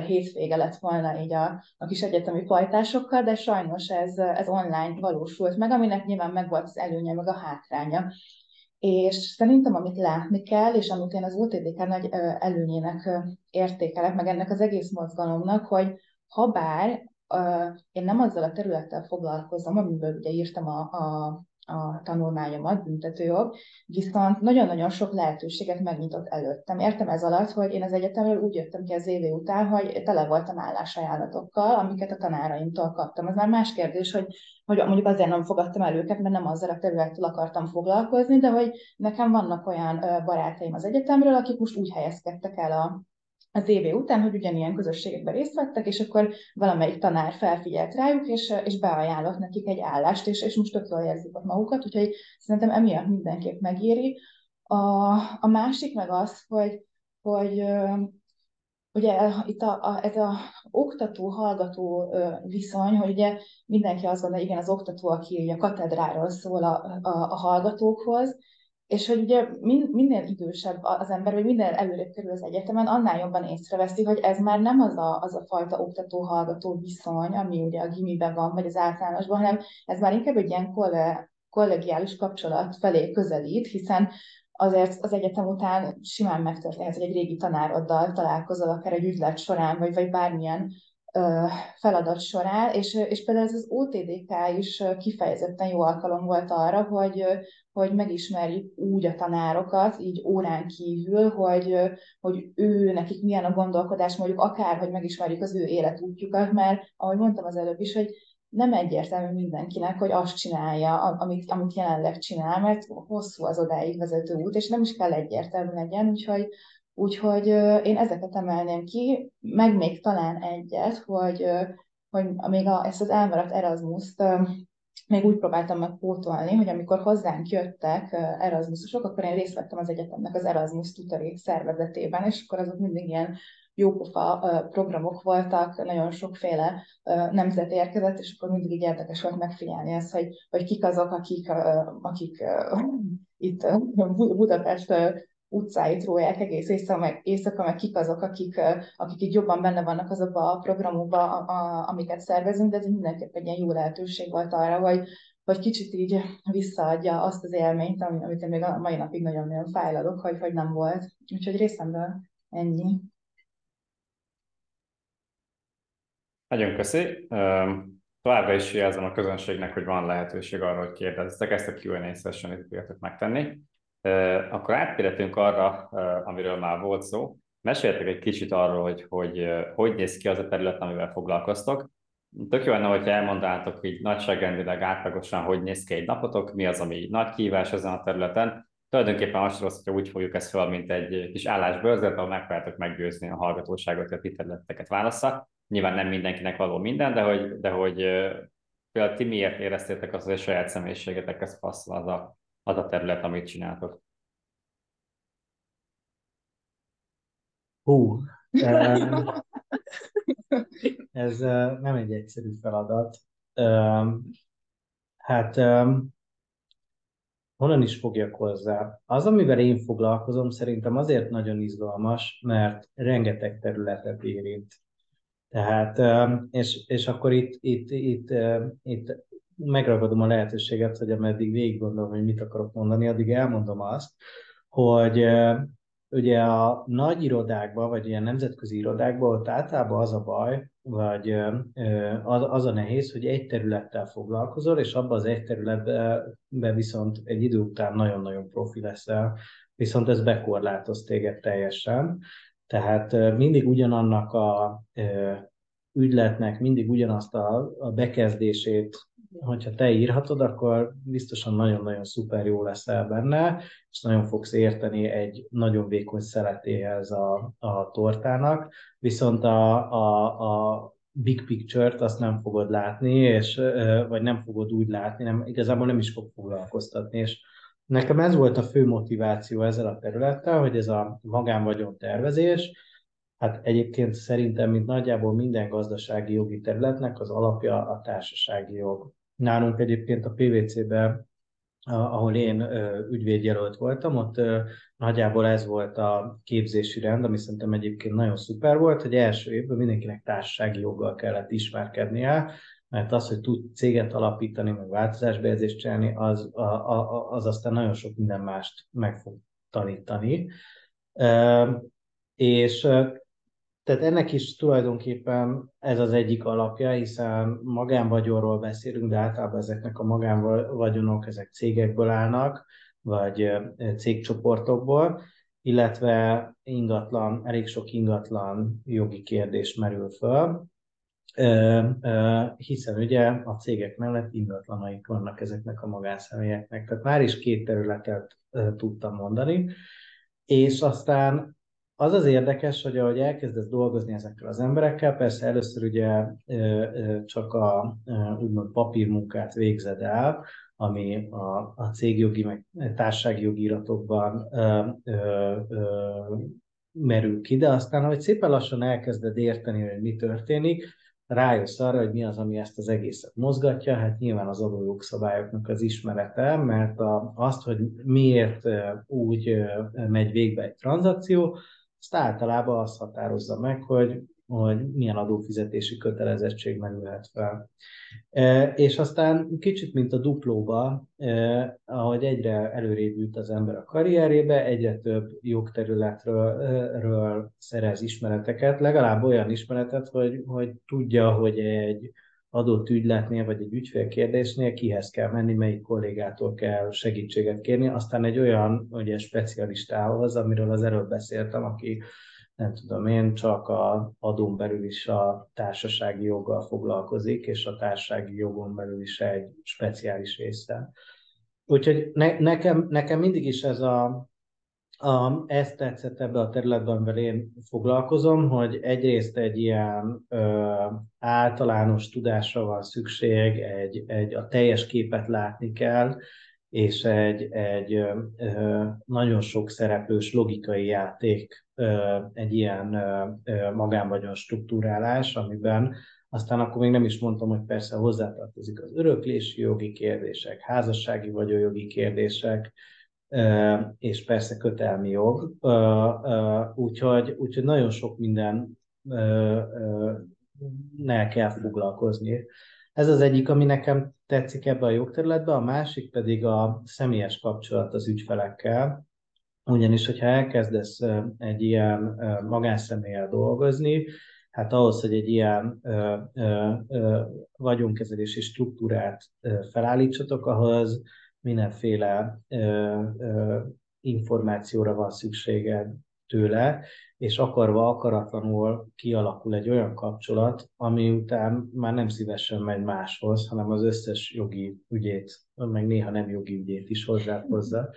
hétvége lett volna így a, a kis egyetemi pajtásokkal, de sajnos ez, ez online valósult meg, aminek nyilván meg volt az előnye, meg a hátránya. És szerintem, amit látni kell, és amit én az OTDK nagy előnyének értékelek, meg ennek az egész mozgalomnak, hogy ha bár én nem azzal a területtel foglalkozom, amiből ugye írtam a, a, a tanulmányomat, büntetőjog, viszont nagyon-nagyon sok lehetőséget megnyitott előttem. Értem ez alatt, hogy én az egyetemről úgy jöttem ki az évé után, hogy tele voltam állásajánlatokkal, amiket a tanáraimtól kaptam. Ez már más kérdés, hogy, hogy mondjuk azért nem fogadtam el őket, mert nem azzal a területtel akartam foglalkozni, de hogy nekem vannak olyan barátaim az egyetemről, akik most úgy helyezkedtek el a, az évé után, hogy ugyanilyen közösségekben részt vettek, és akkor valamelyik tanár felfigyelt rájuk, és, és beajánlott nekik egy állást, és, és most tök jól érzik ott magukat, úgyhogy szerintem emiatt mindenképp megéri. A, a másik meg az, hogy, hogy ugye itt a, a, ez a oktató-hallgató viszony, hogy ugye mindenki azt gondolja, igen, az oktató, aki a katedráról szól a, a, a hallgatókhoz, és hogy ugye min, minél idősebb az ember, vagy minél előrébb kerül az egyetemen, annál jobban észreveszi, hogy ez már nem az a, az a fajta oktató-hallgató viszony, ami ugye a gimiben van, vagy az általánosban, hanem ez már inkább egy ilyen kolle, kollegiális kapcsolat felé közelít, hiszen azért az egyetem után simán megtörténhet, hogy egy régi tanároddal találkozol, akár egy ügylet során, vagy, vagy bármilyen feladat során, és, és például ez az OTDK is kifejezetten jó alkalom volt arra, hogy, hogy megismerjük úgy a tanárokat, így órán kívül, hogy, hogy ő nekik milyen a gondolkodás, mondjuk akár, hogy megismerjük az ő életútjukat, mert ahogy mondtam az előbb is, hogy nem egyértelmű mindenkinek, hogy azt csinálja, amit, amit jelenleg csinál, mert hosszú az odáig vezető út, és nem is kell egyértelmű legyen, úgyhogy, úgyhogy én ezeket emelném ki, meg még talán egyet, hogy, hogy még a, ezt az elmaradt Erasmus-t még úgy próbáltam meg pótolni, hogy amikor hozzánk jöttek Erasmusosok, akkor én részt vettem az egyetemnek az Erasmus tutorék szervezetében, és akkor azok mindig ilyen jópofa programok voltak, nagyon sokféle nemzet érkezett, és akkor mindig így érdekes volt megfigyelni ezt, hogy, hogy kik azok, akik, akik itt Budapest utcáit róják egész éjszaka, meg, éjszaka, meg kik azok, akik, akik így jobban benne vannak azokba a programokba, a, a, amiket szervezünk, de ez mindenképpen egy ilyen jó lehetőség volt arra, hogy, hogy kicsit így visszaadja azt az élményt, amit én még a mai napig nagyon-nagyon fájlalok, hogy, hogy nem volt. Úgyhogy részemről ennyi. Nagyon köszi. Továbbra is jelzem a közönségnek, hogy van lehetőség arra, hogy kérdezzetek. Ezt a Q&A tudjátok megtenni. Akkor átérhetünk arra, amiről már volt szó. Meséltek egy kicsit arról, hogy, hogy hogy néz ki az a terület, amivel foglalkoztok. Tök jó lenne, hogyha elmondanátok így nagyságrendileg átlagosan, hogy néz ki egy napotok, mi az, ami nagy kívás ezen a területen. tulajdonképpen hasonló, hogyha úgy fogjuk ezt fel, mint egy kis állásbőrzet, ahol megpróbáltok meggyőzni a hallgatóságot, hogy a ti területeket válassza. Nyilván nem mindenkinek való minden, de hogy, de hogy például ti miért éreztétek azt, hogy a saját személyiségetekhez passzol az a, az a terület, amit csináltok? Hú, ez nem egy egyszerű feladat. Hát honnan is fogjak hozzá? Az, amivel én foglalkozom, szerintem azért nagyon izgalmas, mert rengeteg területet érint. Tehát, és, és akkor itt, itt, itt, itt megragadom a lehetőséget, hogy ameddig végig gondolom, hogy mit akarok mondani, addig elmondom azt, hogy ugye a nagy irodákban, vagy ilyen nemzetközi irodákban ott általában az a baj, vagy az, az a nehéz, hogy egy területtel foglalkozol, és abban az egy területben viszont egy idő után nagyon-nagyon profi leszel, viszont ez bekorlátoz téged teljesen. Tehát mindig ugyanannak a ügyletnek, mindig ugyanazt a, a bekezdését hogyha te írhatod, akkor biztosan nagyon-nagyon szuper jó leszel benne, és nagyon fogsz érteni egy nagyon vékony szeletéhez a, a tortának, viszont a, a, a big picture-t azt nem fogod látni, és, vagy nem fogod úgy látni, nem, igazából nem is fog foglalkoztatni, és nekem ez volt a fő motiváció ezzel a területtel, hogy ez a magánvagyon tervezés, Hát egyébként szerintem, mint nagyjából minden gazdasági jogi területnek az alapja a társasági jog. Nálunk egyébként a PVC-ben, ahol én ügyvédjelölt voltam, ott nagyjából ez volt a képzési rend, ami szerintem egyébként nagyon szuper volt, hogy első évben mindenkinek társasági joggal kellett ismerkednie, mert az, hogy tud céget alapítani, meg változásbejegyzést csinálni, az, a, a, az aztán nagyon sok minden mást meg fog tanítani. És tehát ennek is tulajdonképpen ez az egyik alapja, hiszen magánvagyonról beszélünk, de általában ezeknek a magánvagyonok, ezek cégekből állnak, vagy cégcsoportokból, illetve ingatlan, elég sok ingatlan jogi kérdés merül föl, hiszen ugye a cégek mellett ingatlanaik vannak ezeknek a magánszemélyeknek. Tehát már is két területet tudtam mondani, és aztán az az érdekes, hogy ahogy elkezdesz dolgozni ezekkel az emberekkel, persze először ugye csak a úgymond papírmunkát végzed el, ami a, a cégjogi, meg társasági jogi iratokban ö, ö, ö, merül ki, de aztán, ahogy szépen lassan elkezded érteni, hogy mi történik, rájössz arra, hogy mi az, ami ezt az egészet mozgatja, hát nyilván az adójogszabályoknak az ismerete, mert a, azt, hogy miért úgy megy végbe egy tranzakció, azt általában azt határozza meg, hogy, hogy milyen adófizetési kötelezettség merülhet fel. E, és aztán kicsit, mint a duplóba, e, ahogy egyre előrébb jut az ember a karrierébe, egyre több jogterületről e, ről szerez ismereteket, legalább olyan ismeretet, hogy, hogy tudja, hogy egy adott ügyletnél, vagy egy ügyfélkérdésnél kihez kell menni, melyik kollégától kell segítséget kérni, aztán egy olyan ugye, specialistához, amiről az előbb beszéltem, aki nem tudom én, csak a adón belül is a társasági joggal foglalkozik, és a társasági jogon belül is egy speciális része. Úgyhogy ne, nekem, nekem mindig is ez a, a, ezt tetszett ebbe a területben, amivel én foglalkozom, hogy egyrészt egy ilyen ö, általános tudásra van szükség, egy, egy, a teljes képet látni kell, és egy, egy ö, nagyon sok szereplős logikai játék ö, egy ilyen ö, magánvagyon struktúrálás, amiben aztán akkor még nem is mondtam, hogy persze hozzátartozik az öröklési jogi kérdések, házassági vagyonjogi kérdések, és persze kötelmi jog, úgyhogy, úgyhogy nagyon sok minden ne kell foglalkozni. Ez az egyik, ami nekem tetszik ebbe a jogterületbe, a másik pedig a személyes kapcsolat az ügyfelekkel, ugyanis, hogyha elkezdesz egy ilyen magánszemélyel dolgozni, hát ahhoz, hogy egy ilyen ö, ö, ö, vagyonkezelési struktúrát felállítsatok, ahhoz mindenféle ö, ö, információra van szükséged tőle, és akarva akaratlanul kialakul egy olyan kapcsolat, ami után már nem szívesen megy máshoz, hanem az összes jogi ügyét, meg néha nem jogi ügyét is hozzáhozza.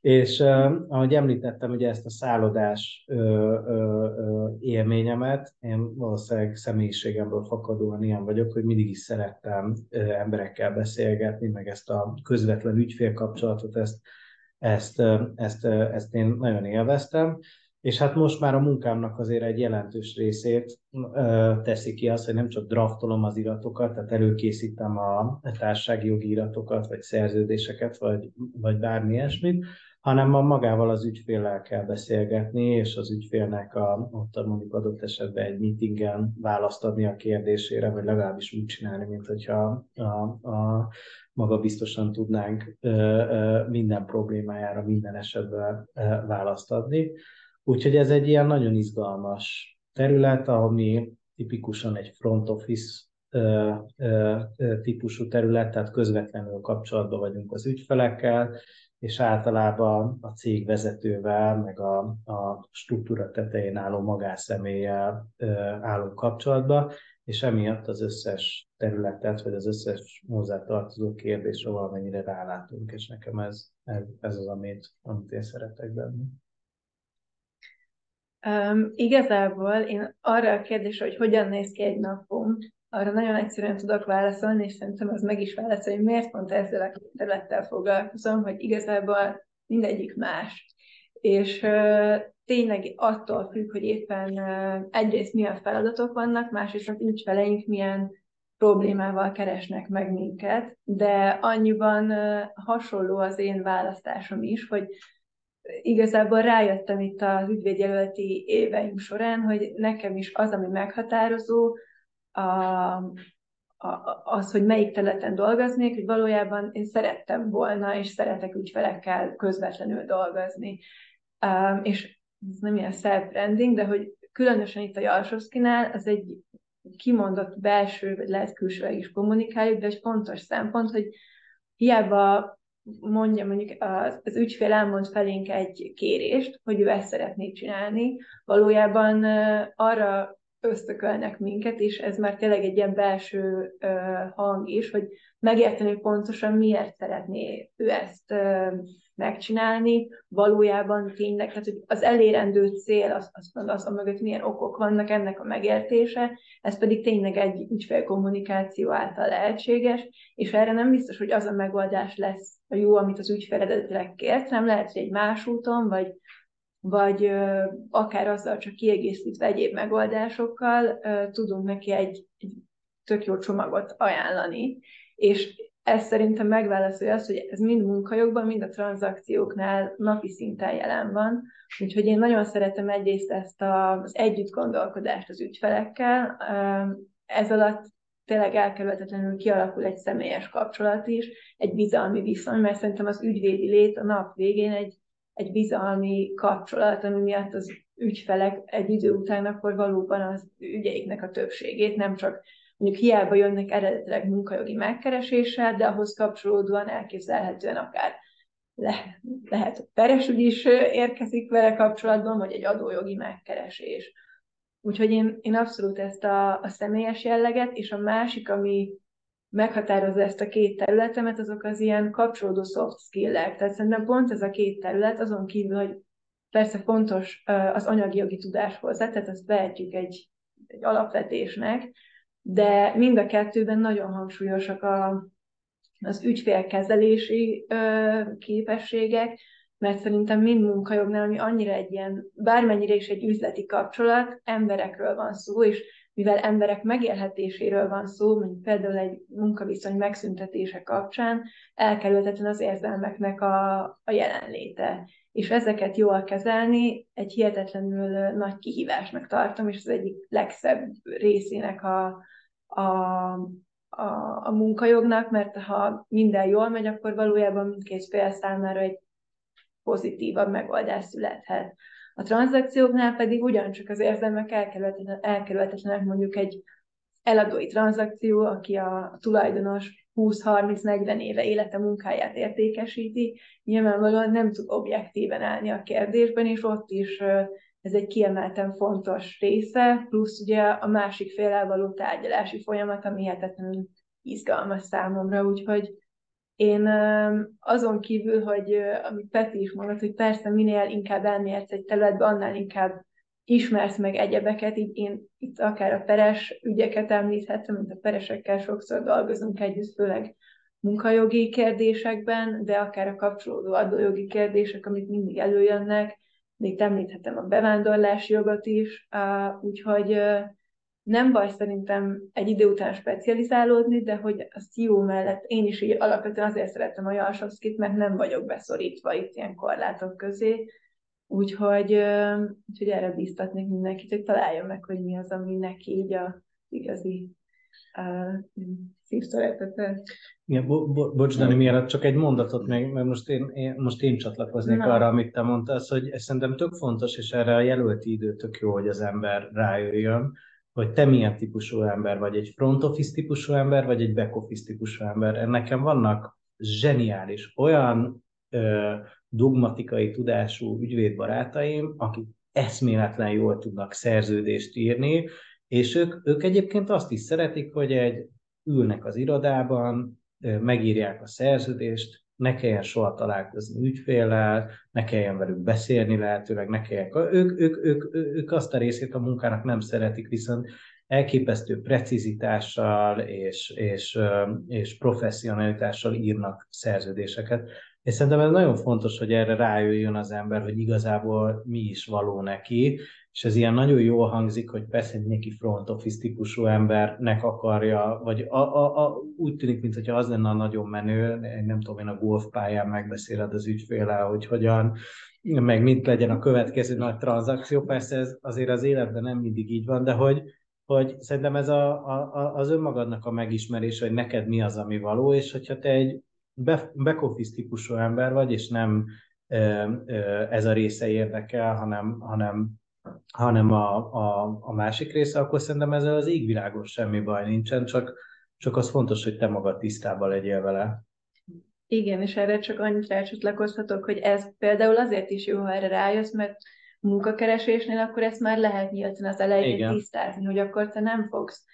És uh, ahogy említettem, ugye ezt a szállodás uh, uh, élményemet, én valószínűleg személyiségemből fakadóan ilyen vagyok, hogy mindig is szerettem uh, emberekkel beszélgetni, meg ezt a közvetlen ügyfélkapcsolatot, ezt, ezt, ezt, uh, ezt én nagyon élveztem. És hát most már a munkámnak azért egy jelentős részét ö, teszi ki az, hogy nem csak draftolom az iratokat, tehát előkészítem a társasági jogi iratokat, vagy szerződéseket, vagy, vagy bármi ilyesmit, hanem a magával az ügyféllel kell beszélgetni, és az ügyfélnek a, ott mondjuk adott esetben egy meetingen választ adni a kérdésére, vagy legalábbis úgy csinálni, mint hogyha a, a, maga biztosan tudnánk ö, ö, minden problémájára, minden esetben ö, választ adni. Úgyhogy ez egy ilyen nagyon izgalmas terület, ami tipikusan egy front office típusú terület, tehát közvetlenül kapcsolatban vagyunk az ügyfelekkel, és általában a cég vezetővel, meg a, a struktúra tetején álló magánszemélyel állunk kapcsolatba, és emiatt az összes területet, vagy az összes hozzátartozó kérdésre valamennyire rálátunk, és nekem ez, ez, ez az, amit, amit én szeretek benne. Um, igazából én arra a kérdésre, hogy hogyan néz ki egy napom, arra nagyon egyszerűen tudok válaszolni, és szerintem az meg is válaszol, hogy miért pont ezzel a területtel foglalkozom, hogy igazából mindegyik más. És uh, tényleg attól függ, hogy éppen uh, egyrészt milyen feladatok vannak, másrészt az ügyfeleink milyen problémával keresnek meg minket, de annyiban uh, hasonló az én választásom is, hogy igazából rájöttem itt az ügyvédjelölti éveim során, hogy nekem is az, ami meghatározó, a, a, az, hogy melyik területen dolgoznék, hogy valójában én szerettem volna, és szeretek ügyfelekkel közvetlenül dolgozni. Um, és ez nem ilyen self-branding, de hogy különösen itt a Jalsowski-nál, az egy kimondott belső, vagy lehet külsőleg is kommunikáljuk, de egy fontos szempont, hogy hiába mondja mondjuk az, az ügyfél elmond felénk egy kérést, hogy ő ezt szeretné csinálni, valójában arra ösztökölnek minket, és ez már tényleg egy ilyen belső hang is, hogy megérteni pontosan miért szeretné ő ezt megcsinálni, valójában tényleg, tehát hogy az elérendő cél, az, az, az, az mögött milyen okok vannak ennek a megértése, ez pedig tényleg egy ügyfélkommunikáció által lehetséges, és erre nem biztos, hogy az a megoldás lesz a jó, amit az ügyfél eredetileg kért, nem lehet, hogy egy más úton, vagy, vagy ö, akár azzal csak kiegészítve egyéb megoldásokkal ö, tudunk neki egy, egy tök jó csomagot ajánlani, és ez szerintem megválaszolja azt, hogy ez mind munkajogban, mind a tranzakcióknál napi szinten jelen van. Úgyhogy én nagyon szeretem egyrészt ezt az együtt gondolkodást az ügyfelekkel. Ez alatt tényleg elkerülhetetlenül kialakul egy személyes kapcsolat is, egy bizalmi viszony, mert szerintem az ügyvédi lét a nap végén egy, egy bizalmi kapcsolat, ami miatt az ügyfelek egy idő után akkor valóban az ügyeiknek a többségét nem csak mondjuk hiába jönnek eredetileg munkajogi megkereséssel, de ahhoz kapcsolódóan elképzelhetően akár le, lehet, hogy peresügy is érkezik vele kapcsolatban, vagy egy adójogi megkeresés. Úgyhogy én, én abszolút ezt a, a személyes jelleget, és a másik, ami meghatározza ezt a két területemet, azok az ilyen kapcsolódó soft skill-ek. Tehát szerintem pont ez a két terület, azon kívül, hogy persze fontos az anyagi jogi tudás hozzá, tehát azt vehetjük egy, egy alapvetésnek, de mind a kettőben nagyon hangsúlyosak a, az ügyfélkezelési ö, képességek, mert szerintem mind munkajognál, ami annyira egy ilyen, bármennyire is egy üzleti kapcsolat, emberekről van szó, és mivel emberek megélhetéséről van szó, mint például egy munkaviszony megszüntetése kapcsán, elkerülhetetlen az érzelmeknek a, a jelenléte. És ezeket jól kezelni egy hihetetlenül nagy kihívásnak tartom, és az egyik legszebb részének a, a, a, a munkajognak, mert ha minden jól megy, akkor valójában mindkét fél számára egy pozitívabb megoldás születhet. A tranzakcióknál pedig ugyancsak az érzelmek elkerülhetetlenek mondjuk egy eladói tranzakció, aki a tulajdonos 20-30-40 éve élete munkáját értékesíti, nyilvánvalóan nem tud objektíven állni a kérdésben, és ott is ez egy kiemelten fontos része, plusz ugye a másik félel való tárgyalási folyamat, ami hihetetlenül izgalmas számomra, úgyhogy én azon kívül, hogy amit Peti is mondott, hogy persze minél inkább elmélyedsz egy területbe, annál inkább ismersz meg egyebeket, így én itt akár a peres ügyeket említhetem, mint a peresekkel sokszor dolgozunk együtt, főleg munkajogi kérdésekben, de akár a kapcsolódó adójogi kérdések, amik mindig előjönnek, de itt említhetem a bevándorlási jogot is, úgyhogy nem baj szerintem egy idő után specializálódni, de hogy a CEO mellett én is így alapvetően azért szeretem a Jalsovszkit, mert nem vagyok beszorítva itt ilyen korlátok közé, úgyhogy, úgyhogy erre bíztatnék mindenkit, hogy találja meg, hogy mi az, ami neki így a igazi szívszeretete. Igen, bo- bo- bocs, Dani, mielőtt csak egy mondatot még, mert most én, én, most én csatlakoznék Na. arra, amit te mondtál, hogy ez szerintem tök fontos, és erre a jelölti idő tök jó, hogy az ember rájöjjön, hogy te milyen típusú ember vagy, egy front office típusú ember, vagy egy back office típusú ember. Nekem vannak zseniális, olyan ö, dogmatikai tudású ügyvédbarátaim, akik eszméletlen jól tudnak szerződést írni, és ők, ők egyébként azt is szeretik, hogy egy ülnek az irodában, megírják a szerződést, ne kelljen soha találkozni ügyféllel, ne kelljen velük beszélni lehetőleg, ne kelljen... Ők, ők, ők, ők azt a részét a munkának nem szeretik, viszont elképesztő precizitással és, és, és professzionalitással írnak szerződéseket. És szerintem ez nagyon fontos, hogy erre rájöjjön az ember, hogy igazából mi is való neki, és ez ilyen nagyon jól hangzik, hogy persze neki front office típusú embernek akarja, vagy a, a, a, úgy tűnik, mintha az lenne a nagyon menő, nem tudom én a golfpályán megbeszéled az ügyféle, hogy hogyan, meg mint legyen a következő nagy tranzakció, persze ez azért az életben nem mindig így van, de hogy, hogy szerintem ez a, a, az önmagadnak a megismerés, hogy neked mi az, ami való, és hogyha te egy back office típusú ember vagy, és nem ez a része érdekel, hanem, hanem hanem a, a, a másik része, akkor szerintem ezzel az égvilágos semmi baj nincsen, csak, csak az fontos, hogy te magad tisztában legyél vele. Igen, és erre csak annyit rácsatlakozhatok, hogy ez például azért is jó, ha erre rájössz, mert munkakeresésnél akkor ezt már lehet nyíltan az elején Igen. tisztázni, hogy akkor te nem fogsz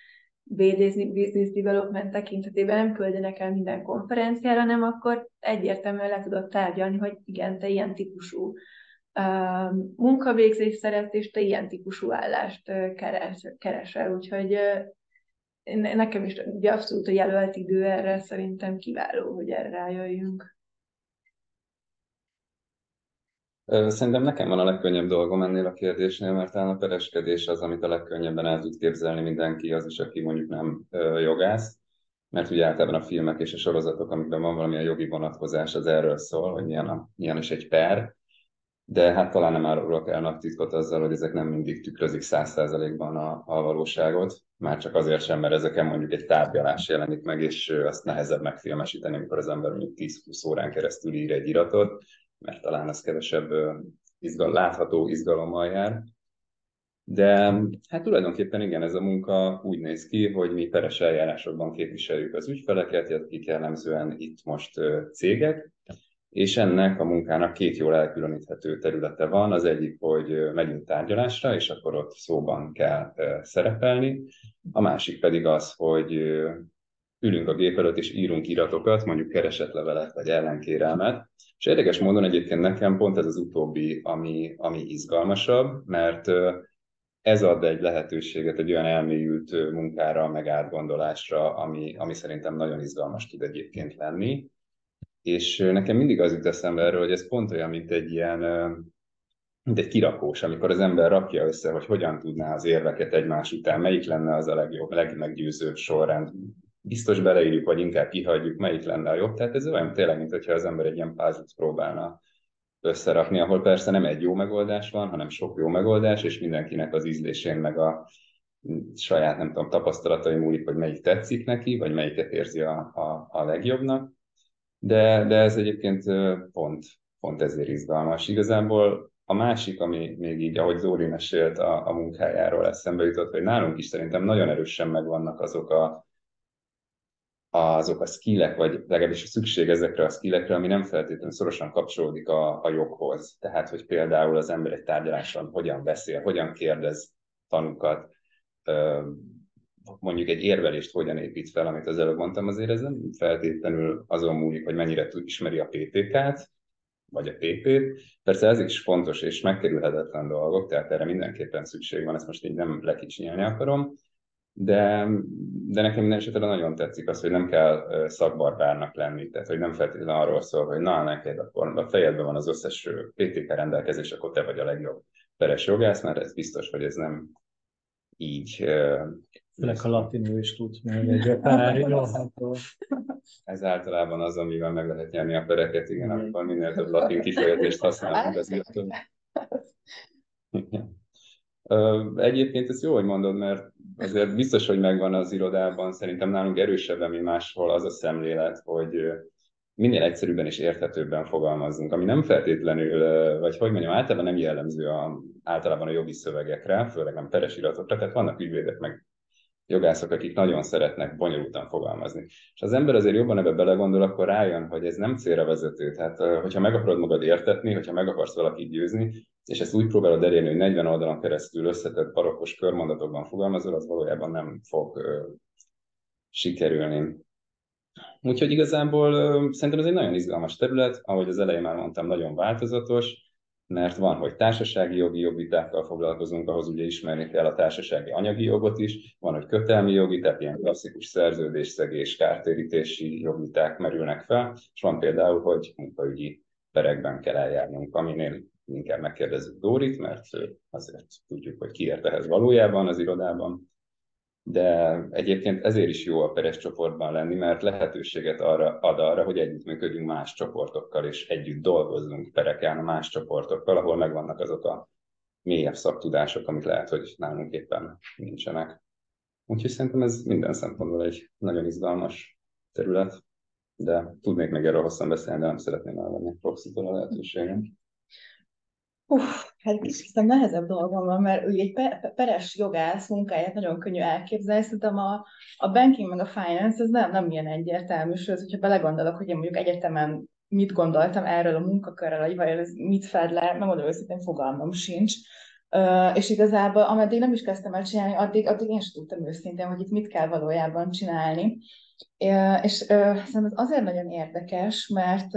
business development tekintetében nem küldenek el minden konferenciára, hanem akkor egyértelműen le tudod tárgyalni, hogy igen, te ilyen típusú munkavégzés szeretsz, és te ilyen típusú állást keres, keresel. Úgyhogy nekem is ugye abszolút a jelölt idő erre szerintem kiváló, hogy erre rájöjjünk. Szerintem nekem van a legkönnyebb dolgom ennél a kérdésnél, mert talán a pereskedés az, amit a legkönnyebben el tud képzelni mindenki, az is, aki mondjuk nem jogász, mert ugye általában a filmek és a sorozatok, amikben van valamilyen jogi vonatkozás, az erről szól, hogy milyen, a, milyen is egy per, de hát talán nem árulok el nagy titkot azzal, hogy ezek nem mindig tükrözik száz százalékban a, a valóságot, már csak azért sem, mert ezeken mondjuk egy tárgyalás jelenik meg, és azt nehezebb megfilmesíteni, amikor az ember mondjuk 10-20 órán keresztül ír egy iratot, mert talán az kevesebb izgal, látható izgalommal jár. De hát tulajdonképpen igen, ez a munka úgy néz ki, hogy mi peres eljárásokban képviseljük az ügyfeleket, akik jellemzően itt most cégek, és ennek a munkának két jól elkülöníthető területe van. Az egyik, hogy megyünk tárgyalásra, és akkor ott szóban kell szerepelni. A másik pedig az, hogy ülünk a gép előtt, és írunk iratokat, mondjuk keresetlevelet vagy ellenkérelmet. És érdekes módon egyébként nekem pont ez az utóbbi, ami, ami izgalmasabb, mert ez ad egy lehetőséget egy olyan elmélyült munkára, meg átgondolásra, ami, ami szerintem nagyon izgalmas tud egyébként lenni. És nekem mindig az jut eszembe erről, hogy ez pont olyan, mint egy ilyen, mint egy kirakós, amikor az ember rakja össze, hogy hogyan tudná az érveket egymás után, melyik lenne az a legjobb, legmeggyőzőbb sorrend. Biztos beleírjuk, vagy inkább kihagyjuk, melyik lenne a jobb. Tehát ez olyan tényleg, mint hogyha az ember egy ilyen puzzle próbálna összerakni, ahol persze nem egy jó megoldás van, hanem sok jó megoldás, és mindenkinek az ízlésén meg a saját, nem tudom, tapasztalatai múlik, hogy melyik tetszik neki, vagy melyiket érzi a, a, a legjobbnak de, de ez egyébként pont, pont ezért izgalmas. Igazából a másik, ami még így, ahogy Zóri mesélt a, a munkájáról eszembe jutott, hogy nálunk is szerintem nagyon erősen megvannak azok a azok a skillek, vagy legalábbis a szükség ezekre a skillekre, ami nem feltétlenül szorosan kapcsolódik a, a joghoz. Tehát, hogy például az ember egy tárgyaláson hogyan beszél, hogyan kérdez tanúkat, mondjuk egy érvelést hogyan épít fel, amit az előbb mondtam, azért ez nem feltétlenül azon múlik, hogy mennyire tud, ismeri a PPK-t, vagy a PP-t. Persze ez is fontos és megkerülhetetlen dolgok, tehát erre mindenképpen szükség van, ezt most így nem lekicsinyelni akarom, de, de nekem minden esetre nagyon tetszik az, hogy nem kell szakbarbárnak lenni, tehát hogy nem feltétlenül arról szól, hogy na, neked akkor a fejedben van az összes PTK rendelkezés, akkor te vagy a legjobb peres jogász, mert ez biztos, hogy ez nem így. Főleg a latinul is tudsz még egy Ez általában az, amivel meg lehet nyerni a pereket, igen, akkor minél több latin kifejezést használunk az illetőn. Egyébként ez jó, hogy mondod, mert azért biztos, hogy megvan az irodában, szerintem nálunk erősebben, mint máshol az a szemlélet, hogy minél egyszerűbben és érthetőbben fogalmazzunk, ami nem feltétlenül, vagy hogy mondjam, általában nem jellemző a, általában a jogi szövegekre, főleg nem peres iratokra, tehát vannak ügyvédek, meg jogászok, akik nagyon szeretnek bonyolultan fogalmazni. És az ember azért jobban ebbe belegondol, akkor rájön, hogy ez nem célra vezető. Tehát, hogyha meg akarod magad értetni, hogyha meg akarsz valakit győzni, és ezt úgy próbálod elérni, hogy 40 oldalon keresztül összetett barokkos körmondatokban fogalmazol, az valójában nem fog uh, sikerülni. Úgyhogy igazából uh, szerintem ez egy nagyon izgalmas terület, ahogy az elején már mondtam, nagyon változatos, mert van, hogy társasági jogi jogvitákkal foglalkozunk, ahhoz ugye ismerni kell a társasági anyagi jogot is, van, hogy kötelmi jogi, tehát ilyen klasszikus szerződésszegés, kártérítési jogviták merülnek fel, és van például, hogy munkaügyi perekben kell eljárnunk, aminél inkább megkérdezzük Dórit, mert azért tudjuk, hogy ki ért ehhez valójában az irodában, de egyébként ezért is jó a peres csoportban lenni, mert lehetőséget arra, ad arra, hogy együttműködünk más csoportokkal, és együtt dolgozzunk pereken más csoportokkal, ahol megvannak azok a mélyebb szaktudások, amik lehet, hogy nálunk éppen nincsenek. Úgyhogy szerintem ez minden szempontból egy nagyon izgalmas terület, de tudnék még erről hosszan beszélni, de nem szeretném elvenni Proxitól a lehetőséget. Uff, hát kicsit nehezebb dolgom van, mert ugye egy peres jogász munkáját nagyon könnyű elképzelni, szerintem a, a banking meg a finance ez nem, nem ilyen egyértelmű, sőt, hogyha belegondolok, hogy én mondjuk egyetemen mit gondoltam erről a munkakörrel, hogy vajon ez mit fed le, nem mondom őszintén, fogalmam sincs. Uh, és igazából, ameddig nem is kezdtem el csinálni, addig, addig én sem tudtam őszintén, hogy itt mit kell valójában csinálni. És uh, szerintem ez azért nagyon érdekes, mert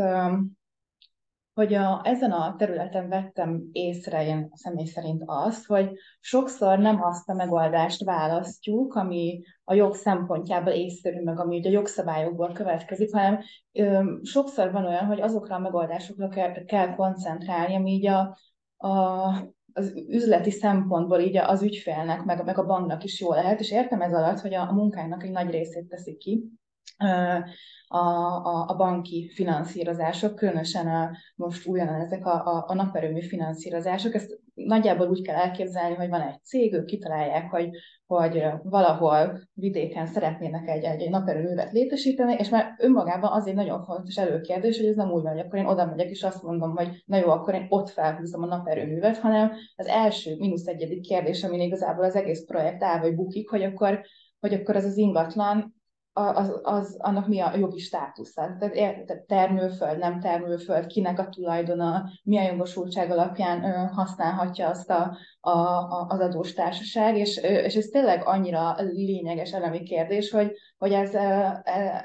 hogy a, ezen a területen vettem észre én személy szerint azt, hogy sokszor nem azt a megoldást választjuk, ami a jog szempontjából észszerű, meg ami ugye a jogszabályokból következik, hanem ö, sokszor van olyan, hogy azokra a megoldásokra kell, kell koncentrálni, ami így a, a, az üzleti szempontból így az ügyfélnek, meg, meg a banknak is jó lehet, és értem ez alatt, hogy a, a munkának egy nagy részét teszik ki, a, a, a banki finanszírozások, különösen a, most újonnan ezek a, a, a naperőmű finanszírozások. Ezt nagyjából úgy kell elképzelni, hogy van egy cég, ők kitalálják, hogy, hogy valahol vidéken szeretnének egy, egy, egy naperőművet létesíteni, és már önmagában az egy nagyon fontos előkérdés, hogy ez nem úgy van, hogy akkor én oda megyek, és azt mondom, hogy na jó, akkor én ott felhúzom a naperőművet, hanem az első, mínusz egyedik kérdés, ami igazából az egész projekt áll vagy bukik, hogy akkor, hogy akkor ez az ingatlan az, az, annak mi a jogi státusza. Tehát termőföld, nem termőföld, kinek a tulajdona, milyen jogosultság alapján használhatja azt a, a, az adós társaság, és, és ez tényleg annyira lényeges elemi kérdés, hogy, hogy ez e,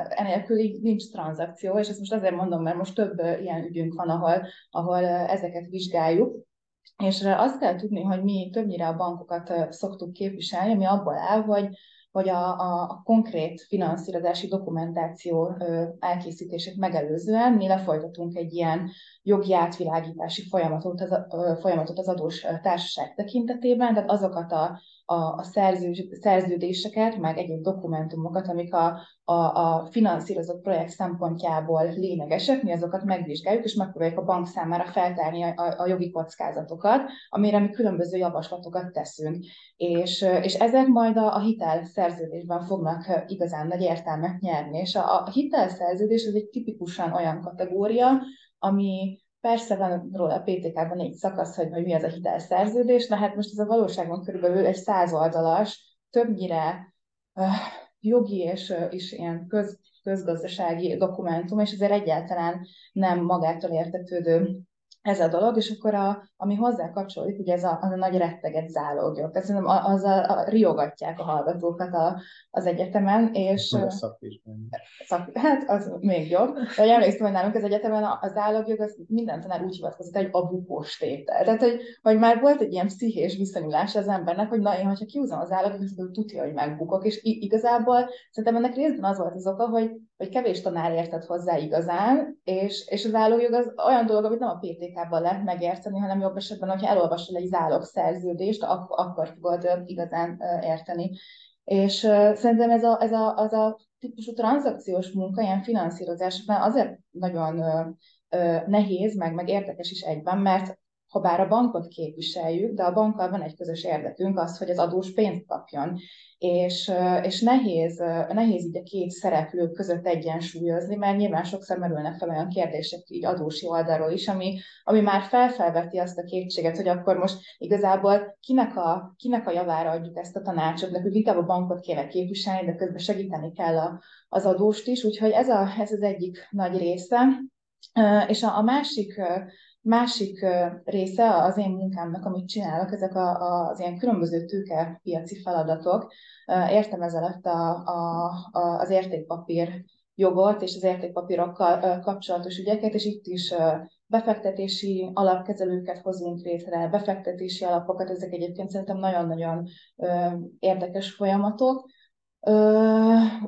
enélkül nincs tranzakció, és ezt most azért mondom, mert most több ilyen ügyünk van, ahol, ahol ezeket vizsgáljuk, és azt kell tudni, hogy mi többnyire a bankokat szoktuk képviselni, ami abból áll, hogy hogy a, a, konkrét finanszírozási dokumentáció elkészítését megelőzően mi lefolytatunk egy ilyen jogi átvilágítási folyamatot az, folyamatot az adós társaság tekintetében, tehát azokat a a, a szerző, szerződéseket, meg egyéb dokumentumokat, amik a, a, a finanszírozott projekt szempontjából lényegesek, mi azokat megvizsgáljuk, és megpróbáljuk a bank számára feltárni a, a, a jogi kockázatokat, amire mi különböző javaslatokat teszünk. És, és ezek majd a, a hitelszerződésben fognak igazán nagy értelmet nyerni. És a, a hitelszerződés az egy tipikusan olyan kategória, ami Persze van róla a PTK-ban egy szakasz, hogy, hogy mi az a hitelszerződés, na hát most ez a valóságban körülbelül egy száz oldalas, többnyire uh, jogi és, és ilyen köz, közgazdasági dokumentum, és ezért egyáltalán nem magától értetődő ez a dolog, és akkor a, ami hozzá kapcsolódik, ugye ez a, a nagy retteget zálogjog. Tehát szerintem azzal a, riogatják a hallgatókat a, az egyetemen, és... A szakvizsgán. Szak, hát az még jobb. De emlékszem, hogy nálunk az egyetemen az zálogjog, az minden tanár úgy hivatkozott, hogy a bukós tétel. Tehát, hogy, hogy már volt egy ilyen pszichés viszonyulás az embernek, hogy na, én, hogyha kiúzom az állagjogot, akkor tudja, hogy megbukok. És igazából szerintem ennek részben az volt az oka, hogy, hogy kevés tanár értett hozzá igazán, és, és az állójog az olyan dolog, amit nem a PTK-ban lehet megérteni, hanem jobb esetben, hogyha elolvasol egy szerződést, ak- akkor tudod igazán érteni. És uh, szerintem ez a, ez a, az a típusú tranzakciós munka ilyen finanszírozásban azért nagyon uh, nehéz, meg, meg érdekes is egyben, mert ha bár a bankot képviseljük, de a bankkal van egy közös érdekünk az, hogy az adós pénzt kapjon. És, és nehéz, nehéz így a két szereplő között egyensúlyozni, mert nyilván sokszor merülnek fel olyan kérdések így adósi oldalról is, ami, ami már felfelveti azt a kétséget, hogy akkor most igazából kinek a, kinek a javára adjuk ezt a tanácsot, nekünk inkább a bankot kéne képviselni, de közben segíteni kell a, az adóst is, úgyhogy ez, a, ez az egyik nagy része. És a, a másik Másik része az én munkámnak, amit csinálok, ezek a, a, az ilyen különböző tőkepiaci feladatok. Értem ez alatt a, a, a, az értékpapír jogot és az értékpapírokkal kapcsolatos ügyeket, és itt is befektetési alapkezelőket hozunk létre, befektetési alapokat, ezek egyébként szerintem nagyon-nagyon érdekes folyamatok.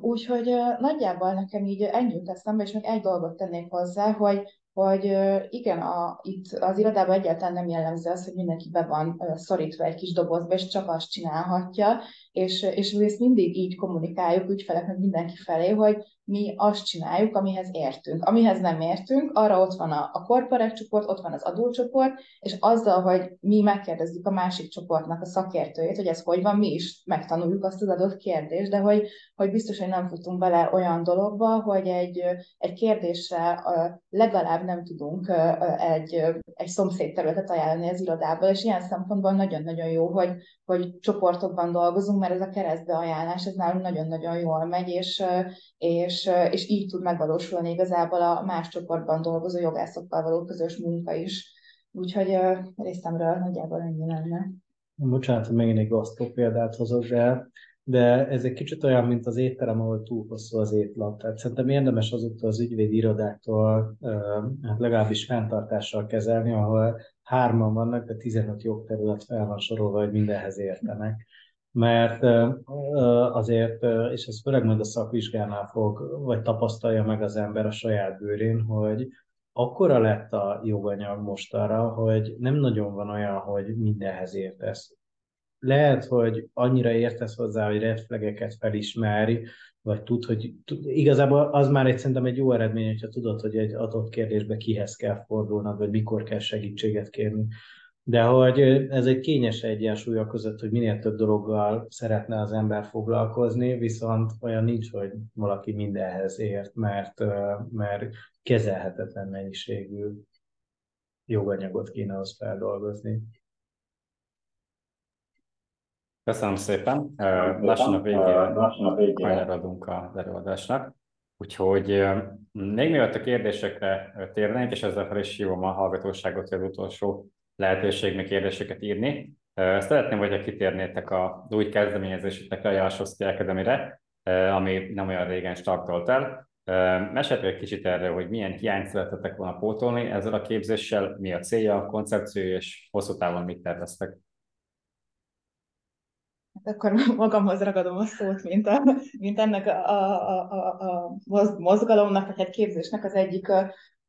Úgyhogy nagyjából nekem így ennyi jut eszembe, és még egy dolgot tennék hozzá, hogy hogy igen, a, itt az irodában egyáltalán nem jellemző az, hogy mindenki be van szorítva egy kis dobozba, és csak azt csinálhatja, és, és mi ezt mindig így kommunikáljuk ügyfeleknek mindenki felé, hogy mi azt csináljuk, amihez értünk. Amihez nem értünk, arra ott van a, a csoport, ott van az adócsoport, és azzal, hogy mi megkérdezzük a másik csoportnak a szakértőjét, hogy ez hogy van, mi is megtanuljuk azt az adott kérdést, de hogy, hogy biztos, hogy nem futunk bele olyan dologba, hogy egy, egy kérdésre legalább nem tudunk egy, egy szomszédterületet ajánlani az irodából, és ilyen szempontból nagyon-nagyon jó, hogy, hogy csoportokban dolgozunk, mert ez a keresztbeajánlás, ez nálunk nagyon-nagyon jól megy, és, és, és így tud megvalósulni igazából a más csoportban dolgozó jogászokkal való közös munka is. Úgyhogy részemről nagyjából ennyi lenne. Bocsánat, hogy megint egy gasztró példát hozok, de, de ez egy kicsit olyan, mint az étterem, ahol túl hosszú az étlap. Tehát szerintem érdemes azoktól az ügyvédi irodáktól hát legalábbis fenntartással kezelni, ahol hárman vannak, de 15 jogterület fel van sorolva, hogy mindenhez értenek mert azért, és ez főleg majd a szakvizsgánál fog, vagy tapasztalja meg az ember a saját bőrén, hogy akkora lett a joganyag most arra, hogy nem nagyon van olyan, hogy mindenhez értesz. Lehet, hogy annyira értesz hozzá, hogy reflegeket felismeri, vagy tud, hogy igazából az már egy, szerintem egy jó eredmény, hogyha tudod, hogy egy adott kérdésbe kihez kell fordulnod, vagy mikor kell segítséget kérni. De hogy ez egy kényes egyensúly a között, hogy minél több dologgal szeretne az ember foglalkozni, viszont olyan nincs, hogy valaki mindenhez ért, mert, mert kezelhetetlen mennyiségű joganyagot kéne az feldolgozni. Köszönöm szépen. Lassan a végére kanyarodunk az előadásnak. Úgyhogy még mielőtt a kérdésekre térnénk, és ezzel fel is hívom a hallgatóságot, hogy az utolsó lehetőség még kérdéseket írni. Szeretném, hogyha kitérnétek a új kezdeményezésetekre, a Jalsowski Akademire, ami nem olyan régen startolt el. Meséltek egy kicsit erről, hogy milyen hiányt szeretetek volna pótolni ezzel a képzéssel, mi a célja, a koncepció, és hosszú távon mit terveztek? Hát akkor magamhoz ragadom a szót, mint, a, mint ennek a, a, a, a mozgalomnak, vagy egy képzésnek az egyik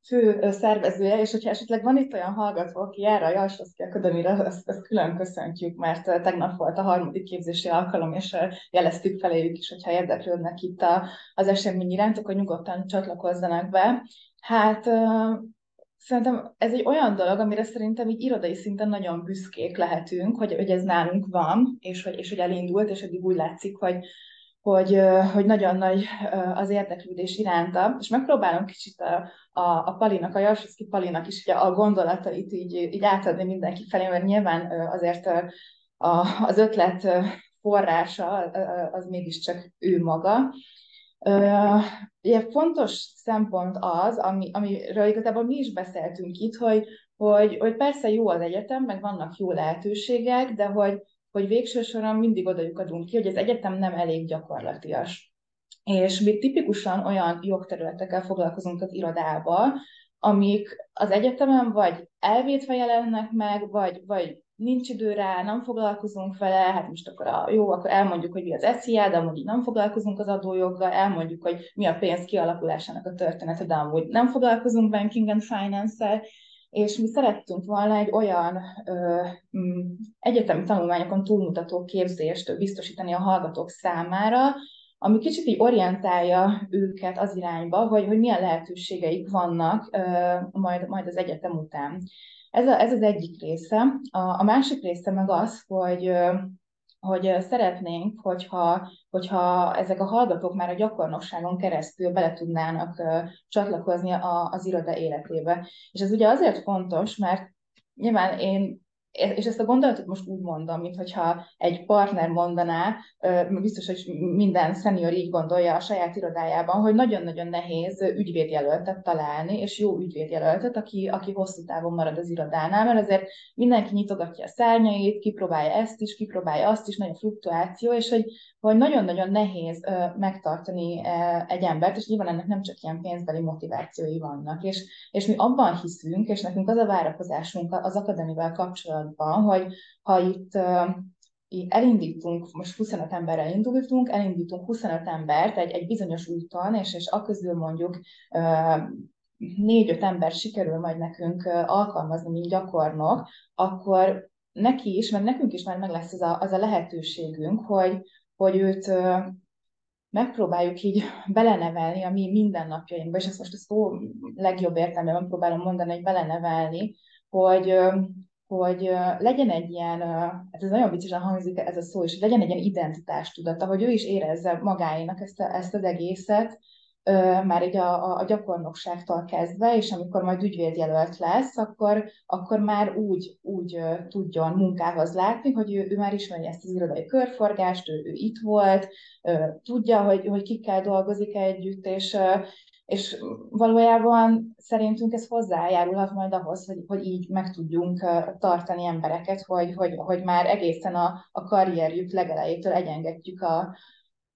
fő szervezője, és hogyha esetleg van itt olyan hallgató, aki jár a Jalsowski Akademira, ezt, ezt külön köszöntjük, mert tegnap volt a harmadik képzési alkalom, és jeleztük feléjük is, hogyha érdeklődnek itt a, az esemény iránt, akkor nyugodtan csatlakozzanak be. Hát szerintem ez egy olyan dolog, amire szerintem így irodai szinten nagyon büszkék lehetünk, hogy, hogy ez nálunk van, és hogy, és hogy elindult, és eddig úgy látszik, hogy, hogy, hogy nagyon nagy az érdeklődés iránta, és megpróbálom kicsit a, a, a Palinak, a Jalsowski Palinak is ugye a gondolatait így, így átadni mindenki felé, mert nyilván azért a, az ötlet forrása az mégiscsak ő maga. Ugye fontos szempont az, ami, amiről igazából mi is beszéltünk itt, hogy, hogy, hogy persze jó az egyetem, meg vannak jó lehetőségek, de hogy, hogy végső soron mindig oda lyukadunk ki, hogy az egyetem nem elég gyakorlatias. És mi tipikusan olyan jogterületekkel foglalkozunk az irodába, amik az egyetemen vagy elvétve jelennek meg, vagy, vagy nincs idő rá, nem foglalkozunk vele, hát most akkor a, jó, akkor elmondjuk, hogy mi az SZIA, de amúgy nem foglalkozunk az adójoggal, elmondjuk, hogy mi a pénz kialakulásának a története, de amúgy nem foglalkozunk banking and finance-szel, és mi szerettünk volna egy olyan ö, m, egyetemi tanulmányokon túlmutató képzést biztosítani a hallgatók számára, ami kicsit így orientálja őket az irányba, hogy, hogy milyen lehetőségeik vannak ö, majd, majd az egyetem után. Ez, a, ez az egyik része. A, a másik része meg az, hogy hogy szeretnénk, hogyha, hogyha ezek a hallgatók már a gyakornokságon keresztül bele tudnának csatlakozni a, az iroda életébe. És ez ugye azért fontos, mert nyilván én és ezt a gondolatot most úgy mondom, mintha egy partner mondaná, biztos, hogy minden szenior így gondolja a saját irodájában, hogy nagyon-nagyon nehéz ügyvédjelöltet találni, és jó ügyvédjelöltet, aki, aki hosszú távon marad az irodánál, mert azért mindenki nyitogatja a szárnyait, kipróbálja ezt is, kipróbálja azt is, nagyon fluktuáció, és hogy, hogy nagyon-nagyon nehéz megtartani egy embert, és nyilván ennek nem csak ilyen pénzbeli motivációi vannak. És, és mi abban hiszünk, és nekünk az a várakozásunk az akadémivel kapcsolatban, kapcsolatban, hogy ha itt elindítunk, most 25 emberrel indultunk, elindítunk 25 embert egy, egy bizonyos úton, és, és aközül mondjuk négy-öt ember sikerül majd nekünk alkalmazni, mint gyakornok, akkor neki is, meg nekünk is már meg lesz az a, az a lehetőségünk, hogy, hogy őt megpróbáljuk így belenevelni a mi mindennapjainkba, és ezt most a szó legjobb értelmében próbálom mondani, hogy belenevelni, hogy, hogy legyen egy ilyen, hát ez nagyon viccesen hangzik ez a szó, és legyen egy ilyen identitástudata, hogy ő is érezze magáénak ezt, a, ezt az egészet, már így a, a gyakornokságtól kezdve, és amikor majd ügyvédjelölt lesz, akkor, akkor már úgy, úgy tudjon munkához látni, hogy ő, ő már ismeri ezt az irodai körforgást, ő, ő itt volt, tudja, hogy, hogy kikkel dolgozik együtt, és, és valójában szerintünk ez hozzájárulhat majd ahhoz, hogy, hogy így meg tudjunk tartani embereket, hogy, hogy, hogy már egészen a, a karrierjük legelejétől egyengedjük a,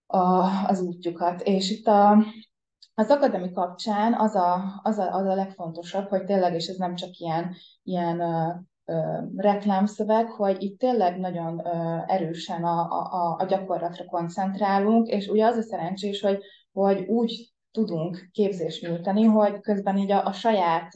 a, az útjukat. És itt a, az akademi kapcsán az a, az, a, az a legfontosabb, hogy tényleg, és ez nem csak ilyen, ilyen ö, ö, reklámszöveg, hogy itt tényleg nagyon ö, erősen a, a, a gyakorlatra koncentrálunk, és ugye az a szerencsés, hogy, hogy úgy tudunk képzést nyújtani, hogy közben így a, a saját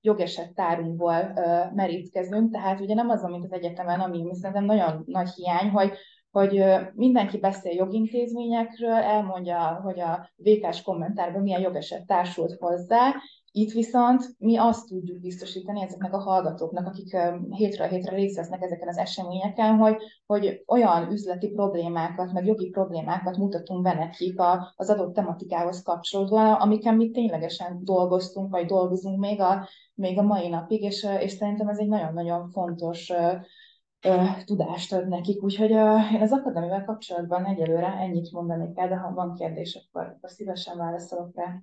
jogeset tárunkból uh, merítkezünk, tehát ugye nem az, mint az egyetemen, ami szerintem nagyon nagy hiány, hogy hogy mindenki beszél jogintézményekről, elmondja, hogy a VK-s kommentárban milyen jogeset társult hozzá, itt viszont mi azt tudjuk biztosítani ezeknek a hallgatóknak, akik hétről hétre részt vesznek ezeken az eseményeken, hogy, hogy olyan üzleti problémákat, meg jogi problémákat mutatunk be nekik az adott tematikához kapcsolódóan, amiken mi ténylegesen dolgoztunk, vagy dolgozunk még a, még a mai napig, és, és szerintem ez egy nagyon-nagyon fontos tudást ad nekik. Úgyhogy én az akadémivel kapcsolatban egyelőre ennyit mondanék el, de ha van kérdés, akkor, akkor szívesen válaszolok rá.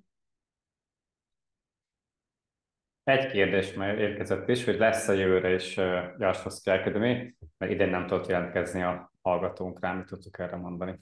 Egy kérdés már érkezett is, hogy lesz a jövőre is Jarsovszki Academy, mert idén nem tudott jelentkezni a hallgatónk rá, mit tudtuk erre mondani?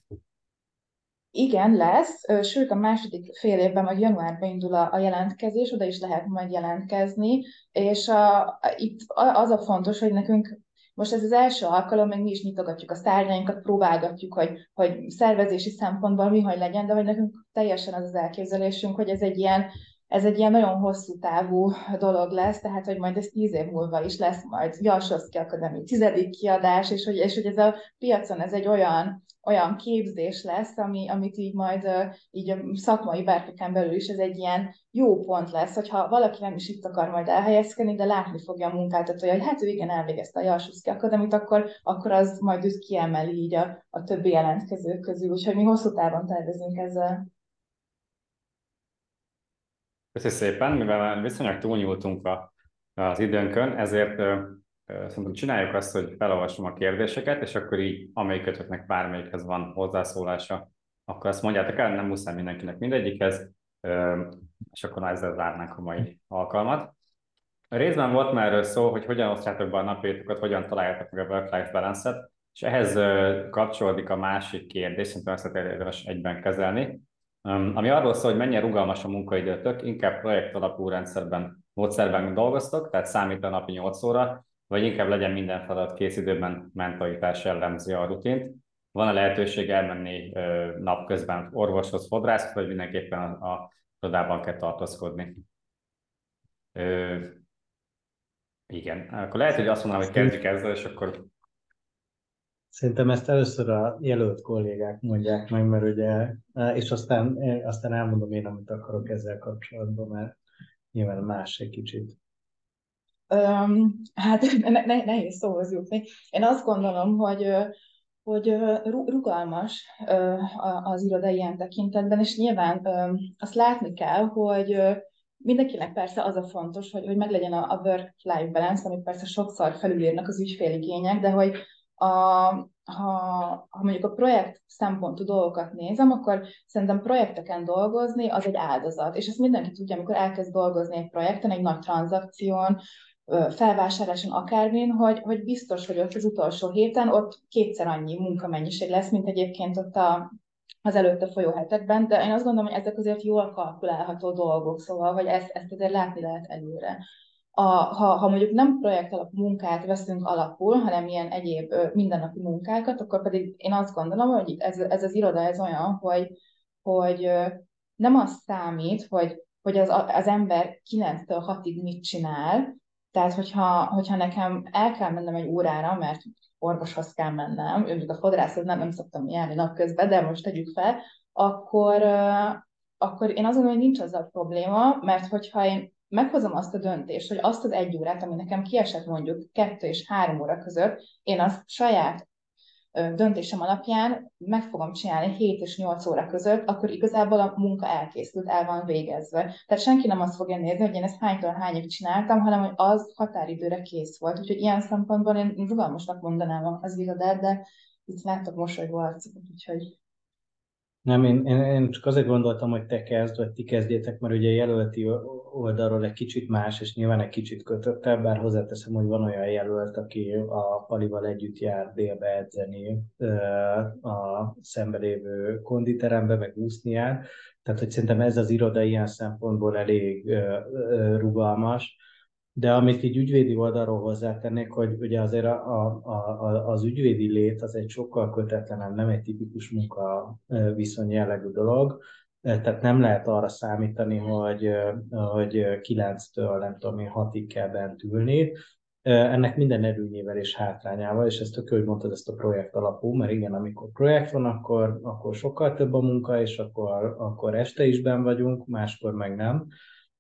Igen, lesz, sőt a második fél évben, vagy januárban indul a, a jelentkezés, oda is lehet majd jelentkezni, és a, a, itt az a fontos, hogy nekünk most ez az első alkalom, meg mi is nyitogatjuk a szárnyainkat, próbálgatjuk, hogy, hogy szervezési szempontból mi hogy legyen, de hogy nekünk teljesen az az elképzelésünk, hogy ez egy ilyen ez egy ilyen nagyon hosszú távú dolog lesz, tehát hogy majd ez tíz év múlva is lesz majd Jalsovszki Akadémi tizedik kiadás, és hogy, és hogy ez a piacon ez egy olyan, olyan képzés lesz, ami, amit így majd így a szakmai berkeken belül is ez egy ilyen jó pont lesz, hogyha valaki nem is itt akar majd elhelyezkedni, de látni fogja a munkáltatója, hogy hát ő igen elvégezte a Jalsovszki Akadémit, akkor, akkor az majd őt kiemeli így a, a többi jelentkezők közül, úgyhogy mi hosszú távon tervezünk ezzel. Köszönöm szépen, mivel viszonylag túlnyúltunk a, az időnkön, ezért szerintem csináljuk azt, hogy felolvasom a kérdéseket, és akkor így amelyikötöknek bármelyikhez van hozzászólása, akkor azt mondjátok el, nem muszáj mindenkinek mindegyikhez, és akkor ezzel zárnánk a mai alkalmat. A részben volt már szó, hogy hogyan osztjátok be a napjaitokat, hogyan találjátok meg a work-life balance-et, és ehhez kapcsolódik a másik kérdés, szerintem ezt érdemes egyben kezelni, ami arról szól, hogy mennyire rugalmas a munkaidőtök, inkább projekt alapú rendszerben, módszerben dolgoztok, tehát számít a napi 8 óra, vagy inkább legyen minden feladat kész időben mentalitás jellemzi a rutint. Van a lehetőség elmenni napközben orvoshoz, fodrászhoz, vagy mindenképpen a, a irodában kell tartózkodni. Ö, igen, akkor lehet, hogy azt mondanám, hogy kezdjük ezzel, és akkor Szerintem ezt először a jelölt kollégák mondják meg, mert ugye, és aztán, aztán elmondom én, amit akarok ezzel kapcsolatban, mert nyilván más egy kicsit. Um, hát ne, ne, nehéz szóhoz jutni. Én azt gondolom, hogy hogy rugalmas az iroda ilyen tekintetben, és nyilván azt látni kell, hogy mindenkinek persze az a fontos, hogy, hogy meglegyen a work-life balance, amit persze sokszor felülírnak az ügyféligények, de hogy a, ha, ha mondjuk a projekt szempontú dolgokat nézem, akkor szerintem projekteken dolgozni az egy áldozat. És ezt mindenki tudja, amikor elkezd dolgozni egy projekten, egy nagy tranzakción, felvásárláson akármin, hogy, hogy biztos, hogy ott az utolsó héten ott kétszer annyi munkamennyiség lesz, mint egyébként ott a, az előtte folyó hetekben, de én azt gondolom, hogy ezek azért jól kalkulálható dolgok, szóval, hogy ezt, ezt azért látni lehet előre a, ha, ha mondjuk nem projekt alapú munkát veszünk alapul, hanem ilyen egyéb mindennapi munkákat, akkor pedig én azt gondolom, hogy ez, ez az iroda ez olyan, hogy, hogy nem az számít, hogy, hogy az, az ember 9-től 6-ig mit csinál, tehát hogyha, hogyha nekem el kell mennem egy órára, mert orvoshoz kell mennem, mondjuk a fodrászhoz nem, nem szoktam járni napközben, de most tegyük fel, akkor, akkor én azt gondolom, hogy nincs azzal probléma, mert hogyha én meghozom azt a döntést, hogy azt az egy órát, ami nekem kiesett mondjuk kettő és három óra között, én azt saját döntésem alapján meg fogom csinálni 7 és 8 óra között, akkor igazából a munka elkészült, el van végezve. Tehát senki nem azt fogja nézni, hogy én ezt hánytól hányig csináltam, hanem hogy az határidőre kész volt. Úgyhogy ilyen szempontból én rugalmasnak mondanám az irodát, de itt láttok mosolygó arcot, úgyhogy nem, én, én, én csak azért gondoltam, hogy te kezd, vagy ti kezdjétek, mert ugye jelölti oldalról egy kicsit más, és nyilván egy kicsit kötöttebb, bár hozzáteszem, hogy van olyan jelölt, aki a Palival együtt jár délbe edzeni a szembelévő konditerembe, meg úszni jár. Tehát, hogy szerintem ez az iroda ilyen szempontból elég rugalmas de amit így ügyvédi oldalról hozzátennék, hogy ugye azért a, a, a, az ügyvédi lét az egy sokkal kötetlenebb, nem egy tipikus munka viszony jellegű dolog, tehát nem lehet arra számítani, hogy, hogy 9-től nem tudom én 6-ig kell bent ülni. Ennek minden erőnyével és hátrányával, és ezt tök hogy mondtad, ezt a projekt alapú, mert igen, amikor projekt van, akkor, akkor sokkal több a munka, és akkor, akkor este is ben vagyunk, máskor meg nem.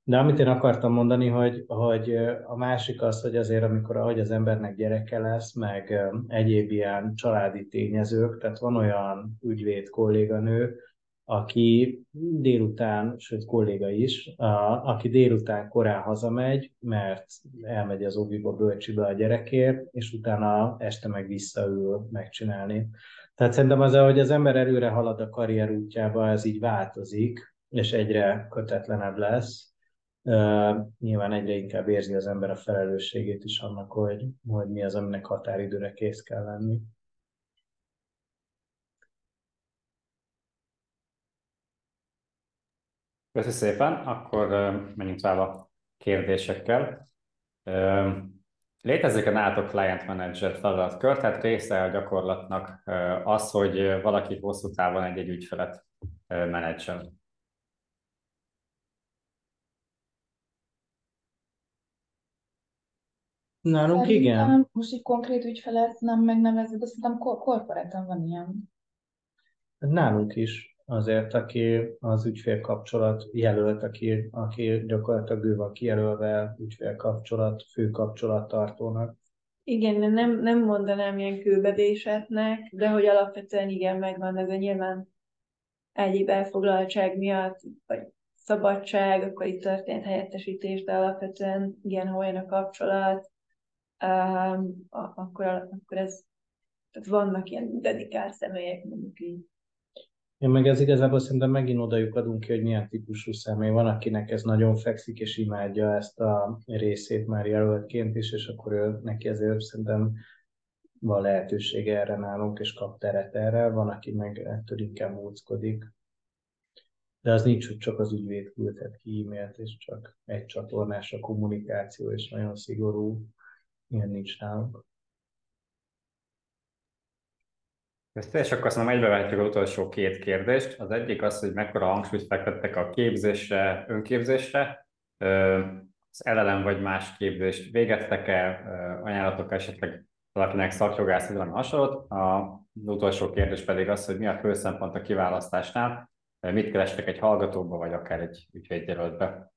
De amit én akartam mondani, hogy, hogy a másik az, hogy azért, amikor ahogy az embernek gyereke lesz, meg egyéb ilyen családi tényezők, tehát van olyan ügyvéd kolléganő, aki délután, sőt kolléga is, a, aki délután korán hazamegy, mert elmegy az óviba, bölcsibe a gyerekért, és utána este meg visszaül megcsinálni. Tehát szerintem az, hogy az ember előre halad a karrier útjába, ez így változik, és egyre kötetlenebb lesz, nyilván egyre inkább érzi az ember a felelősségét is annak, hogy, hogy mi az, aminek határidőre kész kell lenni. Köszönöm szépen, akkor menjünk tovább a kérdésekkel. Létezik a nálatok client manager feladatkör, tehát része a gyakorlatnak az, hogy valaki hosszú távon egy-egy ügyfelet menedzsel. Nálunk igen. Most egy konkrét ügyfelet nem megnevezed, de szerintem korporátan van ilyen. Nálunk is azért, aki az ügyfélkapcsolat jelölt, aki, aki gyakorlatilag ő van kijelölve ügyfélkapcsolat, fő kapcsolattartónak. Igen, nem, nem mondanám ilyen kőbevésетnek, de hogy alapvetően igen, megvan ez a nyilván egyéb elfoglaltság miatt, vagy szabadság, akkor itt történt helyettesítés, de alapvetően igen, ha olyan a kapcsolat, akkor, akkor ez, tehát vannak ilyen dedikált személyek, mondjuk így. Én meg ez igazából szerintem megint odajuk adunk ki, hogy milyen típusú személy van, akinek ez nagyon fekszik, és imádja ezt a részét már jelöltként is, és akkor ő, neki ezért szerintem van lehetősége erre nálunk, és kap teret erre, van, aki meg ettől inkább múckodik. De az nincs, hogy csak az ügyvéd küldhet ki e-mailt, és csak egy csatornás a kommunikáció, és nagyon szigorú. Ilyen nincs nálunk. Ezt és akkor aztán egybevetjük az utolsó két kérdést. Az egyik az, hogy mekkora hangsúlyt fektettek a képzésre, önképzésre. Az elelem vagy más képzést végeztek-e, ajánlatok esetleg valakinek szakjogász, vagy valami hasonlót. Az utolsó kérdés pedig az, hogy mi a fő szempont a kiválasztásnál, mit kerestek egy hallgatóba, vagy akár egy ügyvédjelöltbe.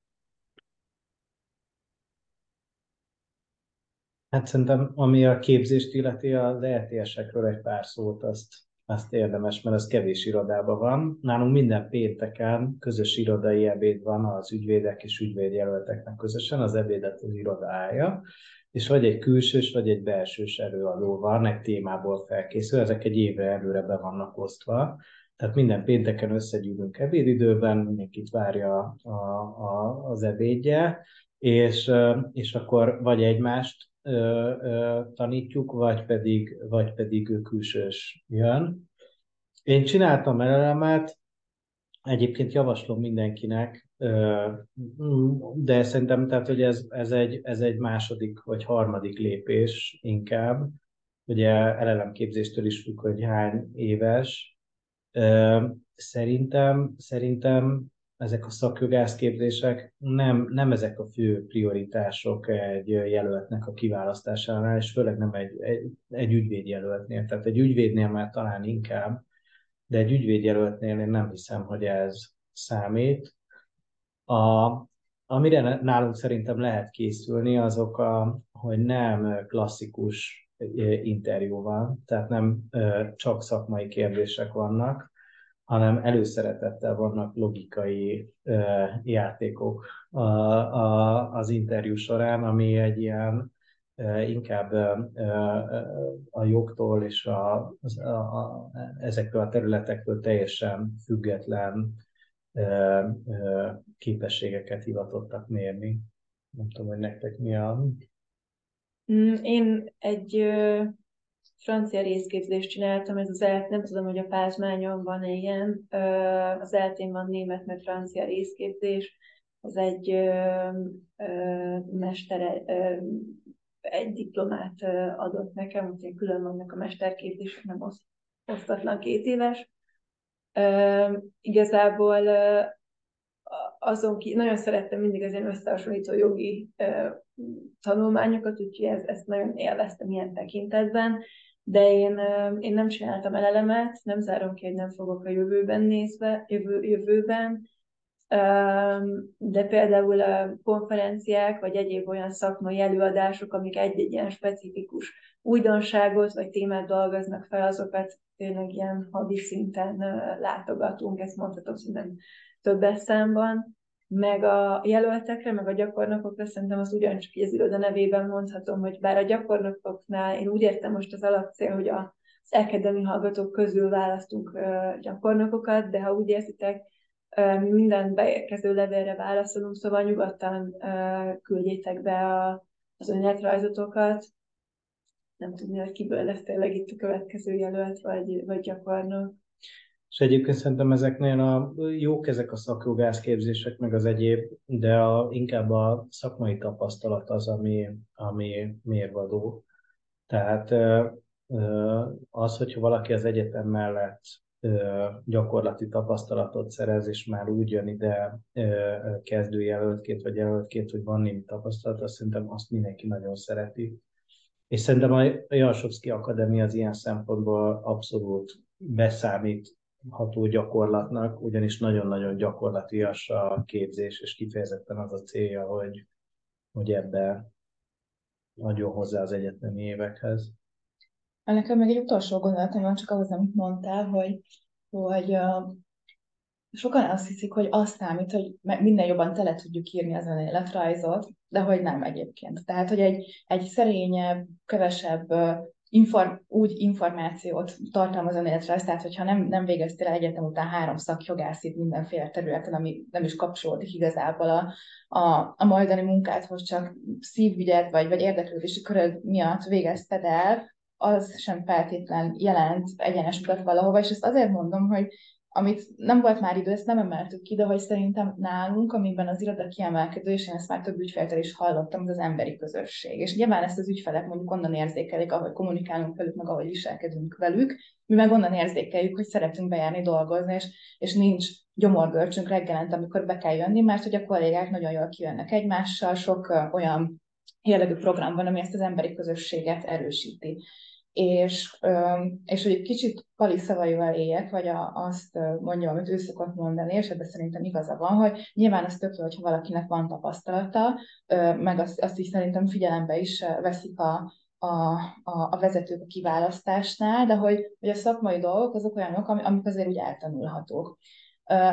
Hát szerintem, ami a képzést illeti, az RTS-ekről egy pár szót azt, azt érdemes, mert az kevés irodában van. Nálunk minden pénteken közös irodai ebéd van az ügyvédek és ügyvédjelölteknek közösen, az ebédet az iroda állja, és vagy egy külsős, vagy egy belsős előadó van, egy témából felkészül, ezek egy évre előre be vannak osztva, tehát minden pénteken összegyűlünk ebédidőben, mindenkit várja a, a, az ebédje, és, és akkor vagy egymást tanítjuk, vagy pedig, vagy pedig külsős jön. Én csináltam elemet, egyébként javaslom mindenkinek, de szerintem tehát, hogy ez, ez, egy, ez egy második vagy harmadik lépés inkább. Ugye elelemképzéstől is függ, hogy hány éves. Szerintem, szerintem ezek a szakjogászképzések nem, nem ezek a fő prioritások egy jelöltnek a kiválasztásánál, és főleg nem egy, egy, egy ügyvédjelöltnél. Tehát egy ügyvédnél már talán inkább, de egy ügyvédjelöltnél én nem hiszem, hogy ez számít. A, amire nálunk szerintem lehet készülni, azok, a, hogy nem klasszikus interjú van, tehát nem csak szakmai kérdések vannak, hanem előszeretettel vannak logikai játékok az interjú során, ami egy ilyen inkább a jogtól és a, a, a, ezektől a területektől teljesen független képességeket hivatottak mérni. Nem tudom, hogy nektek mi a... Mm, én egy francia részképzést csináltam, ez az el, nem tudom, hogy a pázmányon van ilyen, az eltén van német, meg francia részképzés, az egy mestere, egy diplomát adott nekem, úgyhogy külön vannak a mesterképzések, nem osztatlan két éves. Igazából azon ki, nagyon szerettem mindig az ilyen összehasonlító jogi tanulmányokat, úgyhogy ez, ezt nagyon élveztem ilyen tekintetben de én, én nem csináltam elelemet, nem zárom ki, hogy nem fogok a jövőben nézve, jövő, jövőben, de például a konferenciák, vagy egyéb olyan szakmai előadások, amik egy-egy ilyen specifikus újdonságot, vagy témát dolgoznak fel, azokat tényleg ilyen hadi szinten látogatunk, ezt mondhatom szerintem többes számban meg a jelöltekre, meg a gyakornokokra szerintem az ugyancsak az iroda nevében mondhatom, hogy bár a gyakornokoknál én úgy értem most az alapcél, hogy a az elkedemi hallgatók közül választunk gyakornokokat, de ha úgy érzitek, mi minden beérkező levélre válaszolunk, szóval nyugodtan küldjétek be a, az önéletrajzotokat. Nem tudni, hogy kiből lesz tényleg itt a következő jelölt, vagy, vagy gyakornok. És egyébként szerintem ezeknél a jók ezek a szakjogászképzések, meg az egyéb, de a, inkább a szakmai tapasztalat az, ami, ami mérvadó. Tehát az, hogyha valaki az egyetem mellett gyakorlati tapasztalatot szerez, és már úgy jön ide kezdőjelöltként, vagy jelöltként, hogy van némi tapasztalat, azt szerintem azt mindenki nagyon szereti. És szerintem a Jalsovszki Akadémia az ilyen szempontból abszolút beszámít ható gyakorlatnak, ugyanis nagyon-nagyon gyakorlatias a képzés, és kifejezetten az a célja, hogy, hogy ebbe adjon hozzá az egyetemi évekhez. Nekem meg egy utolsó gondolatom van, csak ahhoz, amit mondtál, hogy, hogy sokan azt hiszik, hogy azt számít, hogy minden jobban tele tudjuk írni az önéletrajzot, de hogy nem egyébként. Tehát, hogy egy, egy szerényebb, kevesebb inform, úgy információt tartalmaz önéletrajz, tehát hogyha nem, nem végeztél egyetem után három szakjogászit mindenféle területen, ami nem is kapcsolódik igazából a, a, a majdani munkádhoz, csak szívügyet vagy, vagy érdeklődési köröd miatt végezted el, az sem feltétlen jelent egyenes utat valahova, és ezt azért mondom, hogy amit nem volt már idő, ezt nem emeltük ki, de hogy szerintem nálunk, amiben az iroda kiemelkedő, és én ezt már több ügyfeltől is hallottam, az az emberi közösség. És nyilván ezt az ügyfelek mondjuk onnan érzékelik, ahogy kommunikálunk velük, meg ahogy viselkedünk velük, mi meg onnan érzékeljük, hogy szeretünk bejárni dolgozni, és, és nincs gyomorgörcsünk reggelent, amikor be kell jönni, mert hogy a kollégák nagyon jól kijönnek egymással, sok olyan jellegű program van, ami ezt az emberi közösséget erősíti és, és hogy egy kicsit Pali szavaival éljek, vagy a, azt mondjam, amit ő szokott mondani, és ebben szerintem igaza van, hogy nyilván az tök hogyha valakinek van tapasztalata, meg azt, azt is szerintem figyelembe is veszik a, a, a, a vezetők a kiválasztásnál, de hogy, hogy a szakmai dolgok azok olyanok, amik azért úgy eltanulhatók.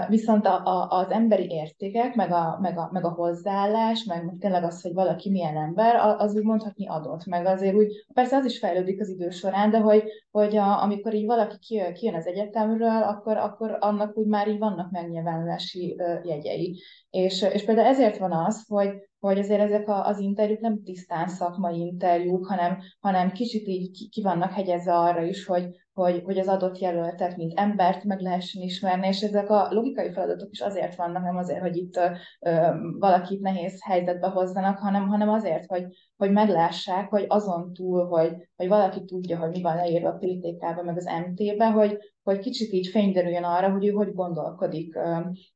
Viszont a, a, az emberi értékek, meg a, meg, a, meg a hozzáállás, meg, tényleg az, hogy valaki milyen ember, az úgy mondhatni adott. Meg azért úgy, persze az is fejlődik az idő során, de hogy, hogy a, amikor így valaki kijön, kijön az egyetemről, akkor, akkor annak úgy már így vannak megnyilvánulási jegyei. És, és például ezért van az, hogy, hogy azért ezek az interjúk nem tisztán szakmai interjúk, hanem, hanem kicsit így ki, ki vannak hegyezve arra is, hogy, hogy, hogy az adott jelöltet, mint embert meg lehessen ismerni, és ezek a logikai feladatok is azért vannak, nem azért, hogy itt ö, valakit nehéz helyzetbe hozzanak, hanem, hanem azért, hogy, hogy meglássák, hogy azon túl, hogy, hogy valaki tudja, hogy mi van leírva a PTK-be, meg az MT-be, hogy, hogy kicsit így fényderüljön arra, hogy ő hogy gondolkodik,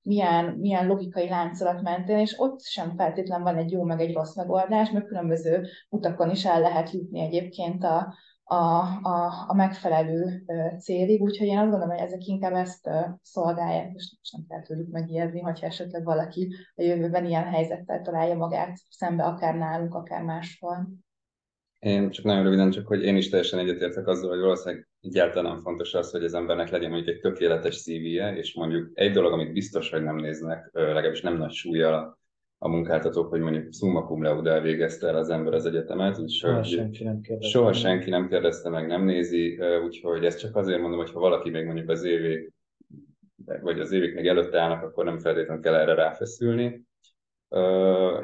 milyen, milyen logikai láncolat mentén, és ott sem feltétlenül van egy jó meg egy rossz megoldás, mert különböző utakon is el lehet jutni egyébként a, a, a, a megfelelő célig, úgyhogy én azt gondolom, hogy ezek inkább ezt szolgálják, és nem kell tőlük megijedni, hogyha esetleg valaki a jövőben ilyen helyzettel találja magát szembe, akár nálunk, akár máshol. Én csak nagyon röviden, csak hogy én is teljesen egyetértek azzal, hogy valószínűleg egyáltalán fontos az, hogy az embernek legyen mondjuk egy tökéletes CV-je, és mondjuk egy dolog, amit biztos, hogy nem néznek, legalábbis nem nagy súlya a munkáltatók, hogy mondjuk summa cum laude elvégezte el az ember az egyetemet, úgyhogy soha senki nem kérdezte, soha senki nem kérdezte meg, nem nézi, úgyhogy ezt csak azért mondom, hogy ha valaki még mondjuk az évig, vagy az évig még előtte állnak, akkor nem feltétlenül kell erre ráfeszülni.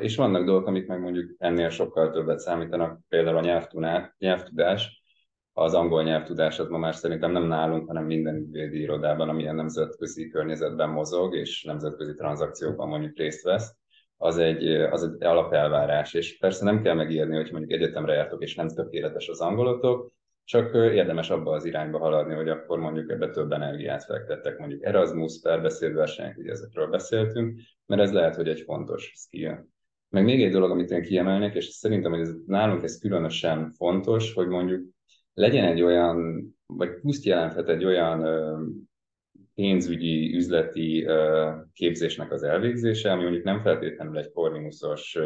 És vannak dolgok, amik meg mondjuk ennél sokkal többet számítanak, például a nyelvtudás, az angol nyelvtudás az ma már szerintem nem nálunk, hanem minden ügyvédi irodában, amilyen nemzetközi környezetben mozog, és nemzetközi tranzakciókban mondjuk részt vesz az egy, az egy alapelvárás, és persze nem kell megírni, hogy mondjuk egyetemre jártok, és nem tökéletes az angolotok, csak érdemes abba az irányba haladni, hogy akkor mondjuk ebbe több energiát fektettek, mondjuk Erasmus, perbeszédversenyek, ugye ezekről beszéltünk, mert ez lehet, hogy egy fontos skill. Meg még egy dolog, amit én kiemelnék, és szerintem, hogy ez, nálunk ez különösen fontos, hogy mondjuk legyen egy olyan, vagy pluszt jelenthet egy olyan pénzügyi, üzleti képzésnek az elvégzése, ami mondjuk nem feltétlenül egy korvinuszos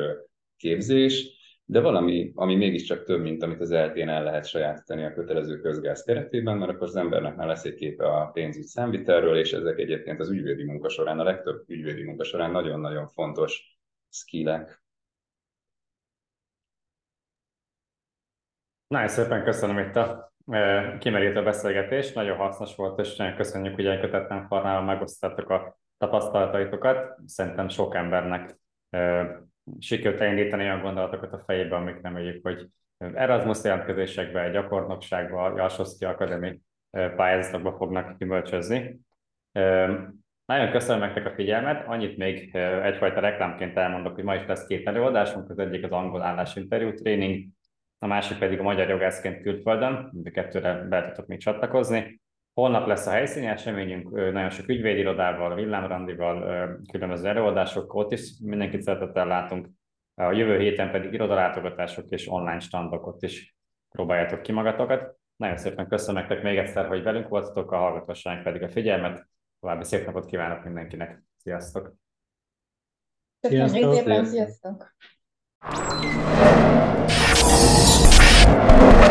képzés, de valami, ami mégiscsak több, mint amit az eltén el lehet sajátítani a kötelező közgáz keretében, mert akkor az embernek már lesz egy képe a pénzügy számvitelről, és ezek egyébként az ügyvédi munka során, a legtöbb ügyvédi munka során nagyon-nagyon fontos skillek. Nagyon szépen köszönöm itt a kimerítő beszélgetés, nagyon hasznos volt, és nagyon köszönjük, hogy elkötetlen formában megosztottak a tapasztalataitokat. Szerintem sok embernek sikerült elindítani olyan gondolatokat a fejébe, amik nem éljük, hogy Erasmus jelentkezésekbe, gyakornokságba, Jalsoszki Akadémi pályázatokba fognak gyümölcsözni. Nagyon köszönöm nektek a figyelmet, annyit még egyfajta reklámként elmondok, hogy ma is lesz két előadásunk, az egyik az angol állásinterjú tréning, a másik pedig a magyar jogászként külföldön, mind a kettőre be tudtok még csatlakozni. Holnap lesz a helyszíni eseményünk, nagyon sok ügyvédirodával, villámrandival, különböző előadásokkal, ott is mindenkit szeretettel látunk. A jövő héten pedig irodalátogatások és online standok, ott is próbáljátok ki magatokat. Nagyon szépen köszönöm nektek még egyszer, hogy velünk voltatok, a hallgatóság pedig a figyelmet. További szép napot kívánok mindenkinek. Sziasztok! Köszönjük szépen, sziasztok! Thank Rules.